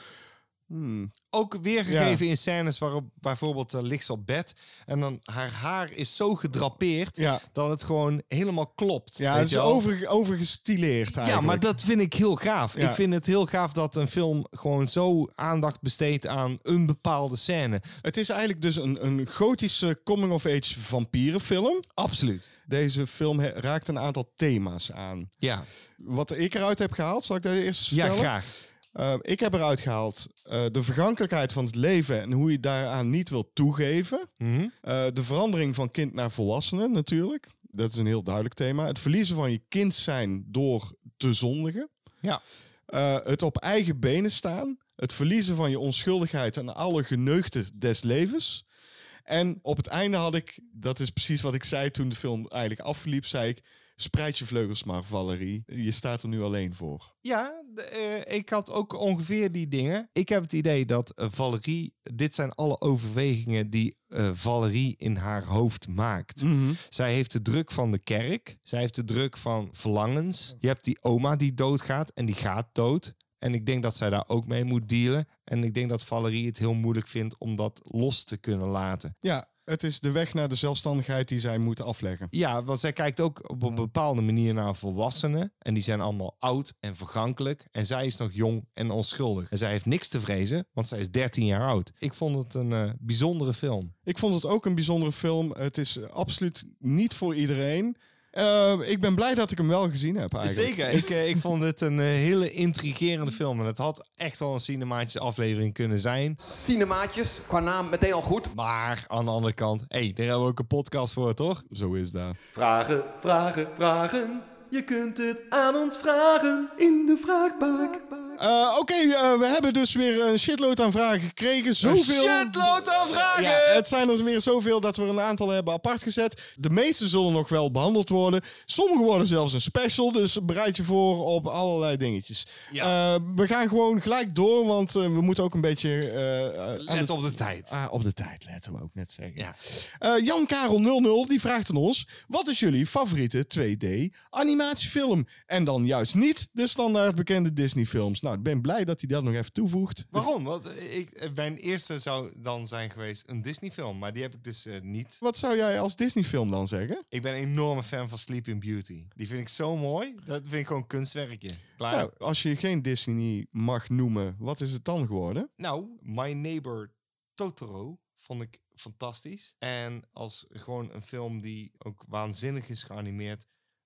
hmm, Ook weergegeven in scènes waarop bijvoorbeeld uh, ligt ze op bed en dan haar haar is zo gedrapeerd Ja. dat het gewoon helemaal klopt. ja, het is over, overgestileerd Ja, eigenlijk. maar dat vind ik heel gaaf. Ja. Ik vind het heel gaaf dat een film gewoon zo aandacht besteedt aan een bepaalde scène. Het is eigenlijk dus een, een gotische coming-of-age vampierenfilm. Absoluut. Deze film raakt een aantal thema's aan. Ja, Wat ik eruit heb gehaald, zal ik dat eerst eens ja vertellen? graag. Uh, ik heb eruit gehaald uh, de vergankelijkheid van het leven en hoe je daaraan niet wil toegeven. Mhm. Uh, de verandering van kind naar volwassene natuurlijk. Dat is een heel duidelijk thema. Het verliezen van je kind zijn door te zondigen. Ja. Uh, het op eigen benen staan. Het verliezen van je onschuldigheid en alle geneugten des levens. En op het einde had ik, dat is precies wat ik zei toen de film eigenlijk afliep, zei ik Spreid je vleugels maar, Valerie. Je staat er nu alleen voor. Ja, eh, ik had ook ongeveer die dingen. Ik heb het idee dat eh, Valerie, dit zijn alle overwegingen die eh, Valerie in haar hoofd maakt. Zij heeft de druk van de kerk. Zij heeft de druk van verlangens. Je hebt die oma die doodgaat en die gaat dood. En ik denk dat zij daar ook mee moet dealen. En ik denk dat Valerie het heel moeilijk vindt om dat los te kunnen laten. Ja, het is de weg naar de zelfstandigheid die zij moeten afleggen. Ja, want zij kijkt ook op een bepaalde manier naar volwassenen. En die zijn allemaal oud en vergankelijk. En zij is nog jong en onschuldig. En zij heeft niks te vrezen, want zij is 13 jaar oud. Ik vond het een eh, bijzondere film. Ik vond het ook een bijzondere film. Het is absoluut niet voor iedereen. Eh, ik ben blij dat ik hem wel gezien heb eigenlijk. Zeker. *laughs* Ik, eh, ik vond het een eh, hele intrigerende film. En het had echt wel een cinematische aflevering kunnen zijn. Cinemaatjes, qua naam meteen al goed. Maar aan de andere kant, hé, hey, daar hebben we ook een podcast voor, toch? Zo is dat. Vragen, vragen, vragen. Je kunt het aan ons vragen in de vraagbak. Eh, Oké, eh, we hebben dus weer een shitload aan vragen gekregen. Zoveel... shitload aan vragen! Ja, het zijn er weer zoveel dat we er een aantal hebben apart gezet. De meeste zullen nog wel behandeld worden. Sommige worden zelfs een special, dus bereid je voor op allerlei dingetjes. Ja. Eh, we gaan gewoon gelijk door, want we moeten ook een beetje... Let de- op de tijd. Ah, op de tijd, letten we ook net zeggen. Ja. Jan Karel 00 die vraagt aan ons: wat is jullie favoriete 2D animatiefilm? En dan juist niet de standaard bekende Disney films. Nou, ik ben blij dat hij dat nog even toevoegt. Waarom? Want ik, mijn eerste zou dan zijn geweest een Disney film. Maar die heb ik dus eh, niet. Wat zou jij als Disney film dan zeggen? Ik ben een enorme fan van Sleeping Beauty. Die vind ik zo mooi. Dat vind ik gewoon een kunstwerkje. Klaar. Nou, als je geen Disney mag noemen, wat is het dan geworden? Nou, My Neighbor Totoro vond ik fantastisch. En als gewoon een film die ook waanzinnig is geanimeerd,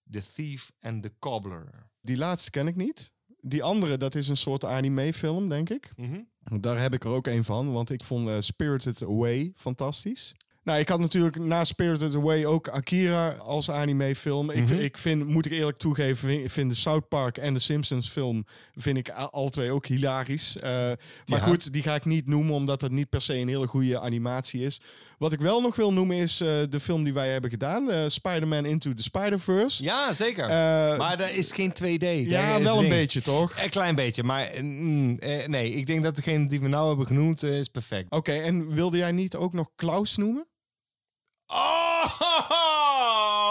The Thief and the Cobbler. Die laatste ken ik niet. Die andere, dat is een soort anime-film, denk ik. Mhm. Daar heb ik er ook een van, want ik vond eh, Spirited Away fantastisch. Nou, ik had natuurlijk na Spirited Away ook Akira als anime-film. ik, Mhm. ik vind, moet ik eerlijk toegeven, vind, de South Park en de Simpsons film vind ik al twee ook hilarisch. Eh, maar Ja. goed, die ga ik niet noemen, omdat het niet per se een hele goede animatie is. Wat ik wel nog wil noemen is eh, de film die wij hebben gedaan, eh, Spider-Man Into the Spider-Verse. Ja, zeker. Maar dat is geen 2D. ja, Dat wel een ding. beetje, toch? Een klein beetje, maar mm, nee, ik denk dat degene die we nou hebben genoemd is perfect. Oké, en wilde jij niet ook nog Klaus noemen?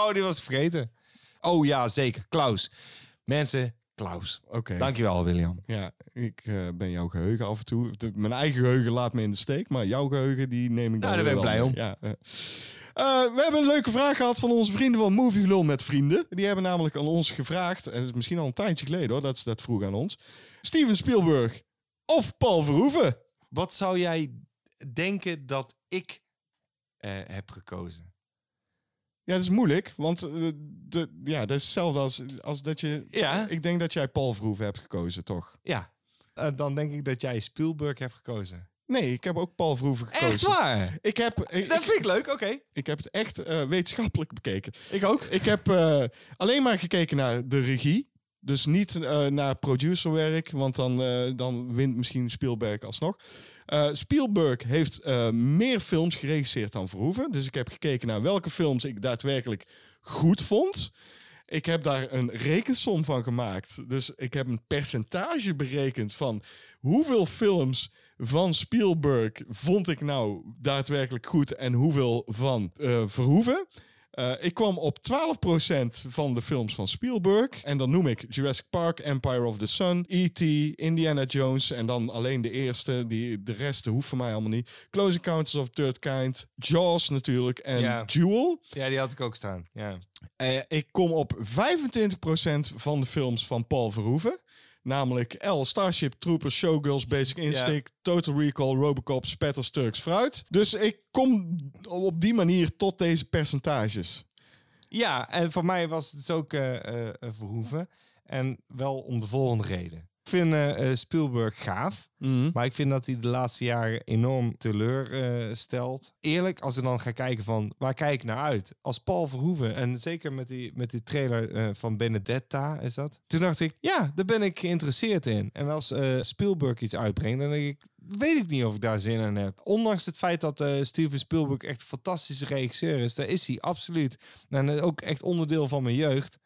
Oh, die was vergeten. Oh ja, zeker. Klaus. Mensen, Klaus. Oké. Dankjewel, William. Ja, ik eh, ben jouw geheugen af en toe. De- mijn eigen geheugen laat me in de steek, maar jouw geheugen die neem ik dan Nou, daar weer ben ik wel blij mee. Ja, eh. Eh, we hebben een leuke vraag gehad van onze vrienden van Movie Gelul met Vrienden. Die hebben namelijk aan ons gevraagd, en het is misschien al een tijdje geleden hoor, dat ze dat vroeg aan ons. Steven Spielberg of Paul Verhoeven? Wat zou jij denken dat ik heb gekozen? Ja, dat is moeilijk, want eh, de, ja, dat is hetzelfde als, als dat je... Ja. Ik denk dat jij Paul Verhoeven hebt gekozen, toch? Ja. Eh, dan denk ik dat jij Spielberg hebt gekozen. Nee, ik heb ook Paul Verhoeven gekozen. Echt waar? Ik heb, ik, Dat vind ik leuk, oké. Ik heb het echt eh, wetenschappelijk bekeken. Ik ook. Ik heb eh, alleen maar gekeken naar de regie. Dus niet eh, naar producerwerk, want dan, eh, dan wint misschien Spielberg alsnog. Eh, Spielberg heeft meer films geregisseerd dan Verhoeven. Dus ik heb gekeken naar welke films ik daadwerkelijk goed vond. Ik heb daar een rekensom van gemaakt. Dus ik heb een percentage berekend van hoeveel films van Spielberg vond ik nou daadwerkelijk goed en hoeveel van Verhoeven. Eh, ik kwam op 12% van de films van Spielberg. En dan noem ik Jurassic Park, Empire of the Sun, E.T., Indiana Jones. En dan alleen de eerste. Die, de rest hoeft voor mij allemaal niet. Close Encounters of Third Kind. Jaws natuurlijk. En Ja. Jewel. Ja, die had ik ook staan. Ja. Eh, ik kom op 25% van de films van Paul Verhoeven. Namelijk L, Starship Troopers, Showgirls, Basic Instinct, Total Recall, Robocop, Spatters, Turks, Fruit. Dus ik kom op die manier tot deze percentages. Ja, en voor mij was het dus ook eh, Verhoeven. En wel om de volgende reden. Ik vind eh, eh, Spielberg gaaf. Maar ik vind dat hij de laatste jaren enorm teleurstelt. Eerlijk, als ik dan ga kijken van waar kijk ik naar uit? Als Paul Verhoeven, en zeker met die, met die trailer eh, van Benedetta is dat. Toen dacht ik, ja, daar ben ik geïnteresseerd in. En als eh, Spielberg iets uitbrengt, dan denk ik, weet ik niet of ik daar zin in heb. Ondanks het feit dat eh, Steven Spielberg echt een fantastische regisseur is. Daar is hij absoluut. En eh, ook echt onderdeel van mijn jeugd.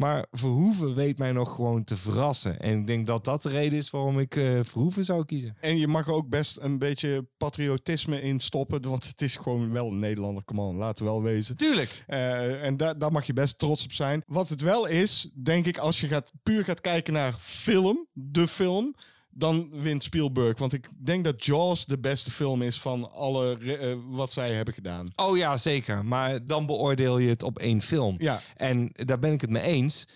Maar Verhoeven weet mij nog gewoon te verrassen. En ik denk dat dat de reden is waarom ik eh, Verhoeven zou kiezen. En je mag er ook best een beetje patriotisme in stoppen. Want het is gewoon wel een Nederlander. Come on, laten we wel wezen. Tuurlijk. Eh, en daar daar mag je best trots op zijn. Wat het wel is, denk ik, als je gaat, puur gaat kijken naar film, de film, dan wint Spielberg. Want ik denk dat Jaws de beste film is van alle eh, wat zij hebben gedaan. Oh ja, zeker. Maar dan beoordeel je het op één film. Ja. En daar ben ik het mee eens.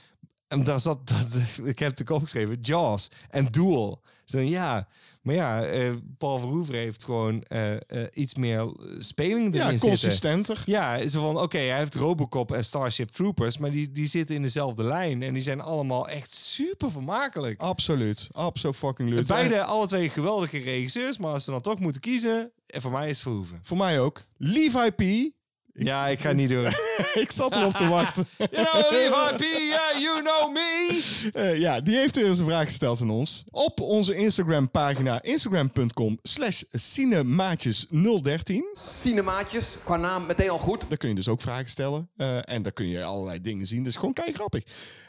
En daar zat, dat, *laughs* ik heb het ook opgeschreven, Jaws en Duel. Zo, ja, maar ja, eh, Paul Verhoeven heeft gewoon eh, eh, iets meer speling erin Ja, zitten. consistenter. Ja, zo van, oké, hij heeft Robocop en Starship Troopers, maar die, die zitten in dezelfde lijn. En die zijn allemaal echt super vermakelijk. Absoluut. Absoluut fucking leuk. Beide, alle twee geweldige regisseurs, maar als ze dan toch moeten kiezen, en voor mij is Verhoeven. Voor mij ook. Levi P. Ja, ik ga het niet doen. *laughs* ik zat erop te wachten. *laughs* You know, Levi P, yeah, you know me. Eh, ja, die heeft weer eens een vraag gesteld aan ons. Op onze Instagram pagina instagram.com slash cinemaatjes013. Cinemaatjes, qua naam meteen al goed. Daar kun je dus ook vragen stellen. Eh, en daar kun je allerlei dingen zien. Dat is gewoon kei grappig.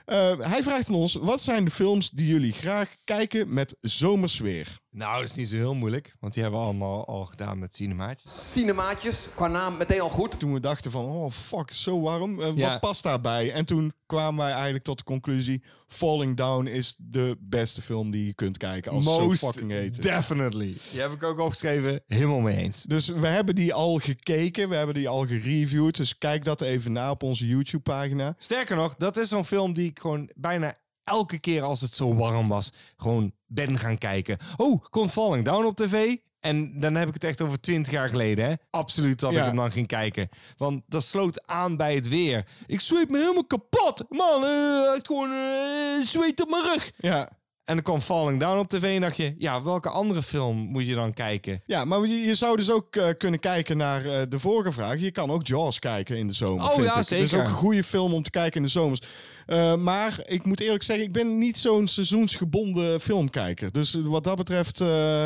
Eh, hij vraagt aan ons, wat zijn de films die jullie graag kijken met zomersfeer? Nou, dat is niet zo heel moeilijk, want die hebben we allemaal al gedaan met cinemaatjes. Cinemaatjes, qua naam meteen al goed. Toen we dachten van, oh fuck, zo warm. Eh, Ja. Wat past daarbij? En toen kwamen wij eigenlijk tot de conclusie... Falling Down is de beste film die je kunt kijken als het zo fucking heet. definitely. Die heb ik ook opgeschreven, helemaal mee eens. Dus we hebben die al gekeken, we hebben die al gereviewd. Dus kijk dat even na op onze YouTube-pagina. Sterker nog, dat is zo'n film die ik gewoon bijna elke keer als het zo warm was, gewoon ben gaan kijken. Oh, komt Falling Down op tv? En dan heb ik het echt over twintig jaar geleden, hè? Absoluut dat Ja. ik hem dan ging kijken. Want dat sloot aan bij het weer. Ik zweet me helemaal kapot. Man, eh, echt gewoon eh, zweet op mijn rug. Ja. En dan kwam Falling Down op tv en dacht je... Ja, welke andere film moet je dan kijken? Ja, maar je, je zou dus ook eh, kunnen kijken naar eh, de vorige vraag. Je kan ook Jaws kijken in de zomer. Oh ja, ik. Het is zeker. ook een goede film om te kijken in de zomers. Eh, maar ik moet eerlijk zeggen, ik ben niet zo'n seizoensgebonden filmkijker. Dus wat dat betreft.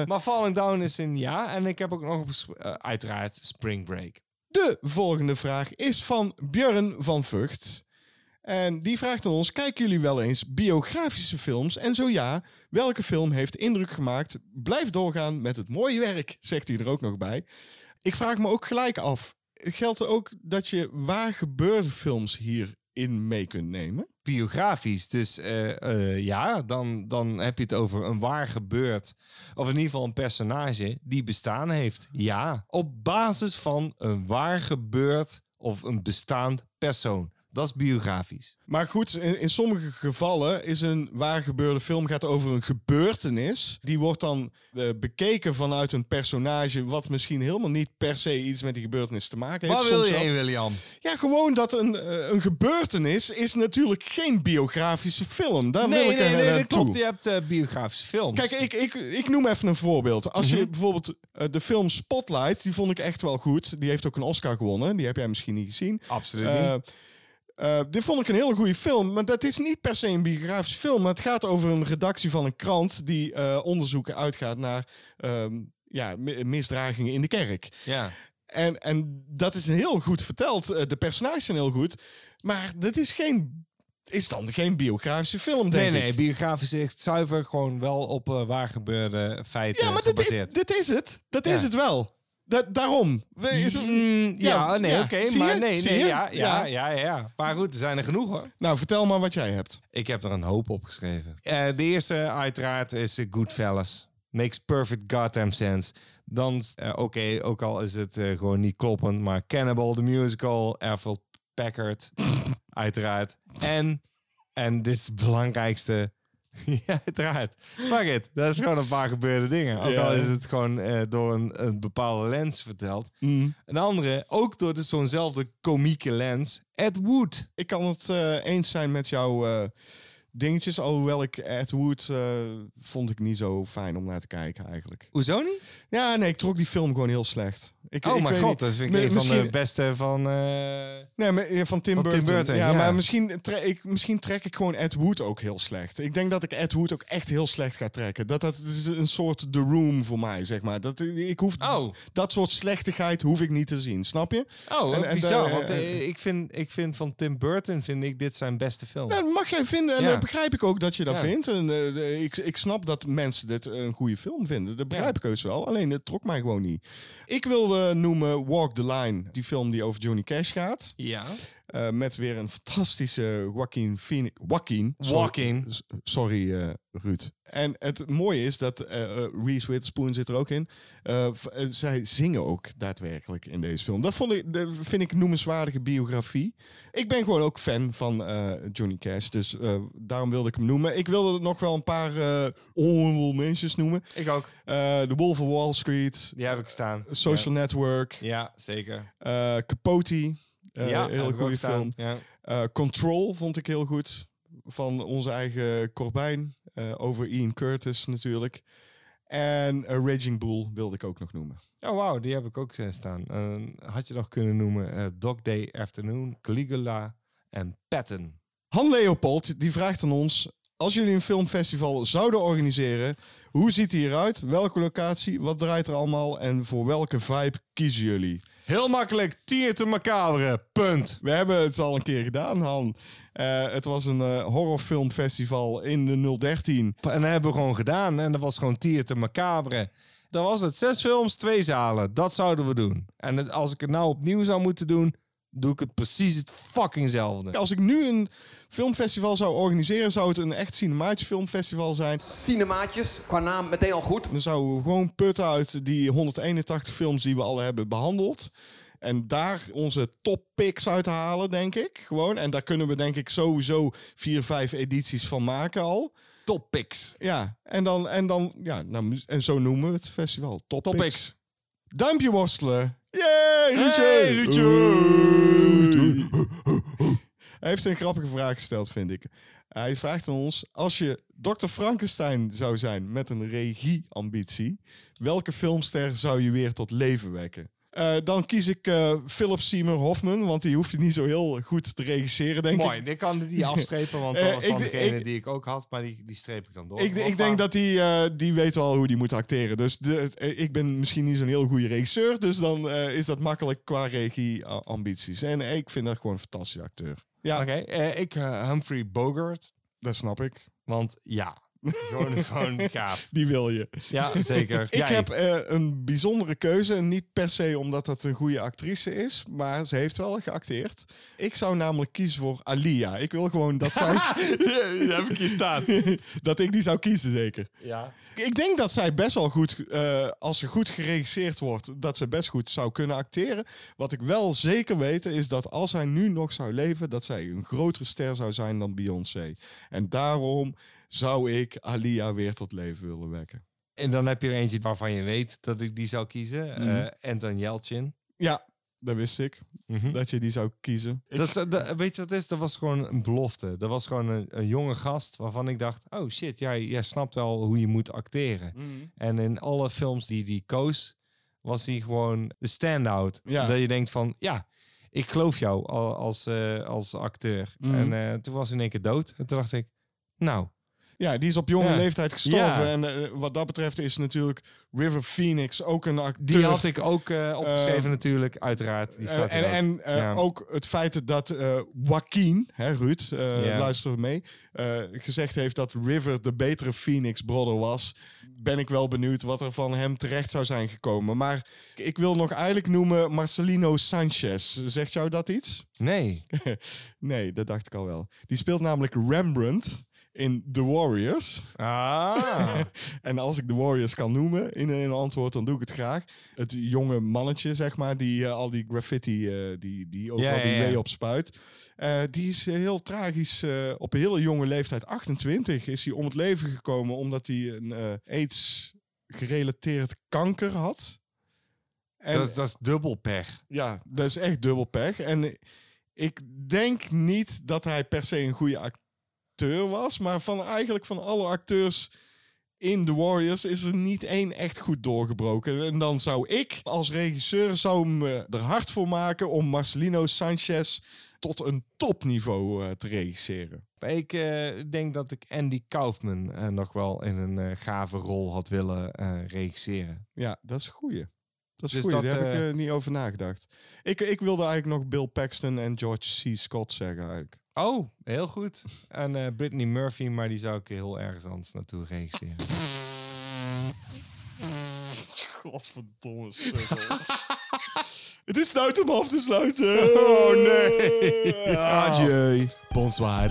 Maar Falling Down is een ja. En ik heb ook nog uiteraard Spring Break. De volgende vraag is van Björn van Vught. En die vraagt aan ons: kijken jullie wel eens biografische films? En zo ja, welke film heeft indruk gemaakt? Blijf doorgaan met het mooie werk, zegt hij er ook nog bij. Ik vraag me ook gelijk af: geldt er ook dat je waar gebeurde films hierin mee kunt nemen? Biografisch, dus eh, eh, ja, dan, dan heb je het over een waar gebeurd, of in ieder geval een personage die bestaan heeft. Ja, op basis van een waar gebeurd of een bestaand persoon. Dat is biografisch. Maar goed, in, in sommige gevallen is een waar gebeurde film gaat over een gebeurtenis. Die wordt dan eh, bekeken vanuit een personage wat misschien helemaal niet per se iets met die gebeurtenis te maken heeft. Waar wil je heen, William? Ja, gewoon dat een, eh, een gebeurtenis is natuurlijk geen biografische film. Daar wil Nee, ik nee, er nee, dat klopt. Je hebt eh, biografische films. Kijk, ik, ik, ik noem even een voorbeeld. Als je bijvoorbeeld de film Spotlight, die vond ik echt wel goed. Die heeft ook een Oscar gewonnen. Die heb jij misschien niet gezien. Absoluut niet. Eh, dit vond ik een hele goede film, maar dat is niet per se een biografische film. Maar het gaat over een redactie van een krant die eh, onderzoeken uitgaat naar ehm, ja, mi- misdragingen in de kerk. Ja. En, en dat is een heel goed verteld. Eh, De personages zijn heel goed. Maar dat is geen. Is dan geen biografische film, denk Nee, nee, ik. biografisch is echt zuiver gewoon wel op waar gebeurde feiten Ja, maar dit is, dit is het. Dat is het wel. Da daarom. Is het, Mm, ja, nee, ja. oké, maar nee, ja, ja, ja, ja, Maar goed, er zijn er genoeg hoor. Nou, vertel maar wat jij hebt. Ik heb er een hoop op geschreven. Eh, de eerste uiteraard is eh, Goodfellas. Makes perfect goddamn sense. Dan, eh, oké, ook al is het gewoon niet kloppend, maar Cannibal, the musical, Errol Packard, *laughs* uiteraard. En, en dit is het belangrijkste, *laughs* ja, uiteraard. Fuck it, dat is gewoon een paar gebeurde dingen. Ook Ja. al is het gewoon eh, door een, een bepaalde lens verteld. Een andere, ook door de- zo'nzelfde komieke lens, Ed Wood. Ik kan het eh, eens zijn met jouw eh, dingetjes. Alhoewel ik Ed Wood eh, vond ik niet zo fijn om naar te kijken eigenlijk. Hoezo niet? Ja, nee, ik trok die film gewoon heel slecht. Ik, Oh ik mijn god, niet. dat vind ik een van de beste van... eh, Nee, maar, ja, van Tim Van Tim Burton. Burton, ja, ja. maar misschien, tre ik, misschien trek ik gewoon Ed Wood ook heel slecht. Ik denk dat ik Ed Wood ook echt heel slecht ga trekken. Dat, dat is een soort The Room voor mij, zeg maar. Dat, ik hoef, Oh. Dat soort slechtigheid hoef ik niet te zien, snap je? Oh, En- en bizar. want eh, eh, ik, vind, ik vind van Tim Burton vind ik dit zijn beste film. Dat mag jij vinden en Ja. Dat begrijp ik ook dat je dat Ja. vindt. En, eh, ik, ik snap dat mensen dit een goede film vinden. Dat begrijp ik heus wel. Alleen het trok mij gewoon niet. Ik wil noemen Walk the Line, die film die over Johnny Cash gaat. Ja. Eh, met weer een fantastische Joaquin Phoenix. Joaquin. sorry- Joaquin. Sorry, eh, Ruud. En het mooie is dat eh, Reese Witherspoon zit er ook in. Zij zingen ook daadwerkelijk in deze film. Dat vond ik, dat vind ik een noemenswaardige biografie. Ik ben gewoon ook fan van Johnny Cash. Dus daarom wilde ik hem noemen. Ik wilde nog wel een paar honorable mentions noemen. Ik ook. The Wolf of Wall Street. Die heb ik staan. Social Network. Ja, zeker. Capote. Eh, ja, heel goede film. Ja. Eh, Control vond ik heel goed. Van onze eigen Corbijn. eh, over Ian Curtis natuurlijk. En eh, Raging Bull wilde ik ook nog noemen. Oh, wauw, die heb ik ook staan. Had je nog kunnen noemen Dog Day Afternoon, Caligula en Patton. Han Leopold die vraagt aan ons... Als jullie een filmfestival zouden organiseren... Hoe ziet die eruit? Welke locatie? Wat draait er allemaal? En voor welke vibe kiezen jullie? Heel makkelijk, Theater Macabre, punt. We hebben het al een keer gedaan, Han. Eh, het was een eh, horrorfilmfestival in de 013. En dat hebben we gewoon gedaan. En dat was gewoon Theater Macabre. Dat was het. Zes films, twee zalen. Dat zouden we doen. En als ik het nou opnieuw zou moeten doen, doe ik het precies het fuckingzelfde. Als ik nu een filmfestival zou organiseren, zou het een echt cinematisch filmfestival zijn. Cinemaatjes, qua naam meteen al goed. Dan zouden we gewoon putten uit die 181 films die we al hebben behandeld. En daar onze top picks uit halen, denk ik. Gewoon. En daar kunnen we denk ik sowieso vier, vijf edities van maken al. Top picks. Ja, en dan, en dan, ja, nou, en zo noemen we het festival. Top, Top picks. picks. Duimpje worstelen. Hey! Hij heeft een grappige vraag gesteld, vind ik. Hij vraagt aan ons, als je Dr. Frankenstein zou zijn met een regieambitie, welke filmster zou je weer tot leven wekken? Eh, dan kies ik eh, Philip Seymour Hoffman, want die hoeft niet zo heel goed te regisseren, denk Mooi, ik. dit kan die *laughs* afstrepen, want dat Eh, was ik- dan degene ik- die ik ook had, maar die, die streep ik dan door. Ik, ik denk dat die, die weet wel hoe die moet acteren. Dus de, ik ben misschien niet zo'n heel goede regisseur. Dus dan is dat makkelijk qua regie-ambities. En ik vind dat gewoon een fantastische acteur. Ja, Oké, ik Humphrey Bogart, dat snap ik. want ja, gewoon, *laughs* gewoon gaaf. Die wil je. Ja, zeker. Ik Jij? heb eh, een bijzondere keuze. En niet per se omdat dat een goede actrice is. Maar ze heeft wel geacteerd. Ik zou namelijk kiezen voor Alia. Ik wil gewoon dat zij... dat heb ik hier staan. *laughs* dat ik die zou kiezen, zeker. Ja. Ik denk dat zij best wel goed, eh, als ze goed geregisseerd wordt, dat ze best goed zou kunnen acteren. Wat ik wel zeker weet, is dat als zij nu nog zou leven, dat zij een grotere ster zou zijn dan Beyoncé. En daarom zou ik Alia weer tot leven willen wekken. En dan heb je er eentje waarvan je weet dat ik die zou kiezen. Eh Anton Yelchin. Ja, dat wist ik. Mhm. Dat je die zou kiezen. Dat is, dat- weet je wat het is? Dat was gewoon een belofte. Dat was gewoon een, een jonge gast waarvan ik dacht... Oh shit, jij, jij snapt wel hoe je moet acteren. Mhm. En in alle films die die koos, was hij gewoon de stand-out. Ja. Dat je denkt van, ja, ik geloof jou al- als, eh, als acteur. Mhm. En eh, toen was hij in één keer dood. En toen dacht ik, nou, Ja, die is op jonge Ja. leeftijd gestorven. En eh, wat dat betreft is natuurlijk River Phoenix ook een acteur. die had ik ook eh, opgeschreven Eh, natuurlijk, uiteraard. Die staat en ook. en eh, Ja. ook het feit dat Joaquin, hè, Ruud, Ja. luister mee, gezegd heeft dat River de betere Phoenix brother was. Ben ik wel benieuwd wat er van hem terecht zou zijn gekomen. Maar ik wil nog eigenlijk noemen Marcelino Sanchez. Zegt jou dat iets? Nee. *laughs* nee, dat dacht ik al wel. Die speelt namelijk Rembrandt in The Warriors. Ah. *laughs* en als ik The Warriors kan noemen in een antwoord, dan doe ik het graag. Het jonge mannetje, zeg maar, die eh, al die graffiti, eh, die, die overal Ja, ja, op spuit. Eh, die is heel tragisch. op een hele jonge leeftijd, 28, is hij om het leven gekomen omdat hij een AIDS-gerelateerd kanker had. En, dat, is- dat is dubbel pech. ja, dat is echt dubbel pech. En ik denk niet dat hij per se een goede acteur was. Maar van eigenlijk van alle acteurs in The Warriors is er niet één echt goed doorgebroken. En dan zou ik als regisseur zou me er hard voor maken om Marcelino Sanchez tot een topniveau eh, te regisseren. Ik eh, denk dat ik Andy Kaufman eh, nog wel in een gave rol had willen regisseren. Ja, dat is een goeie. Dat is Dus goeie. dat, Daar heb ik niet over nagedacht. Ik, ik wilde eigenlijk nog Bill Paxton en George C. Scott zeggen eigenlijk. Oh, heel goed. En eh Brittany Murphy, maar die zou ik heel ergens anders naartoe regisseren. Godverdomme sukkels. *laughs* Het is tijd om af te sluiten. Oh nee. Adieu. Bonsoir.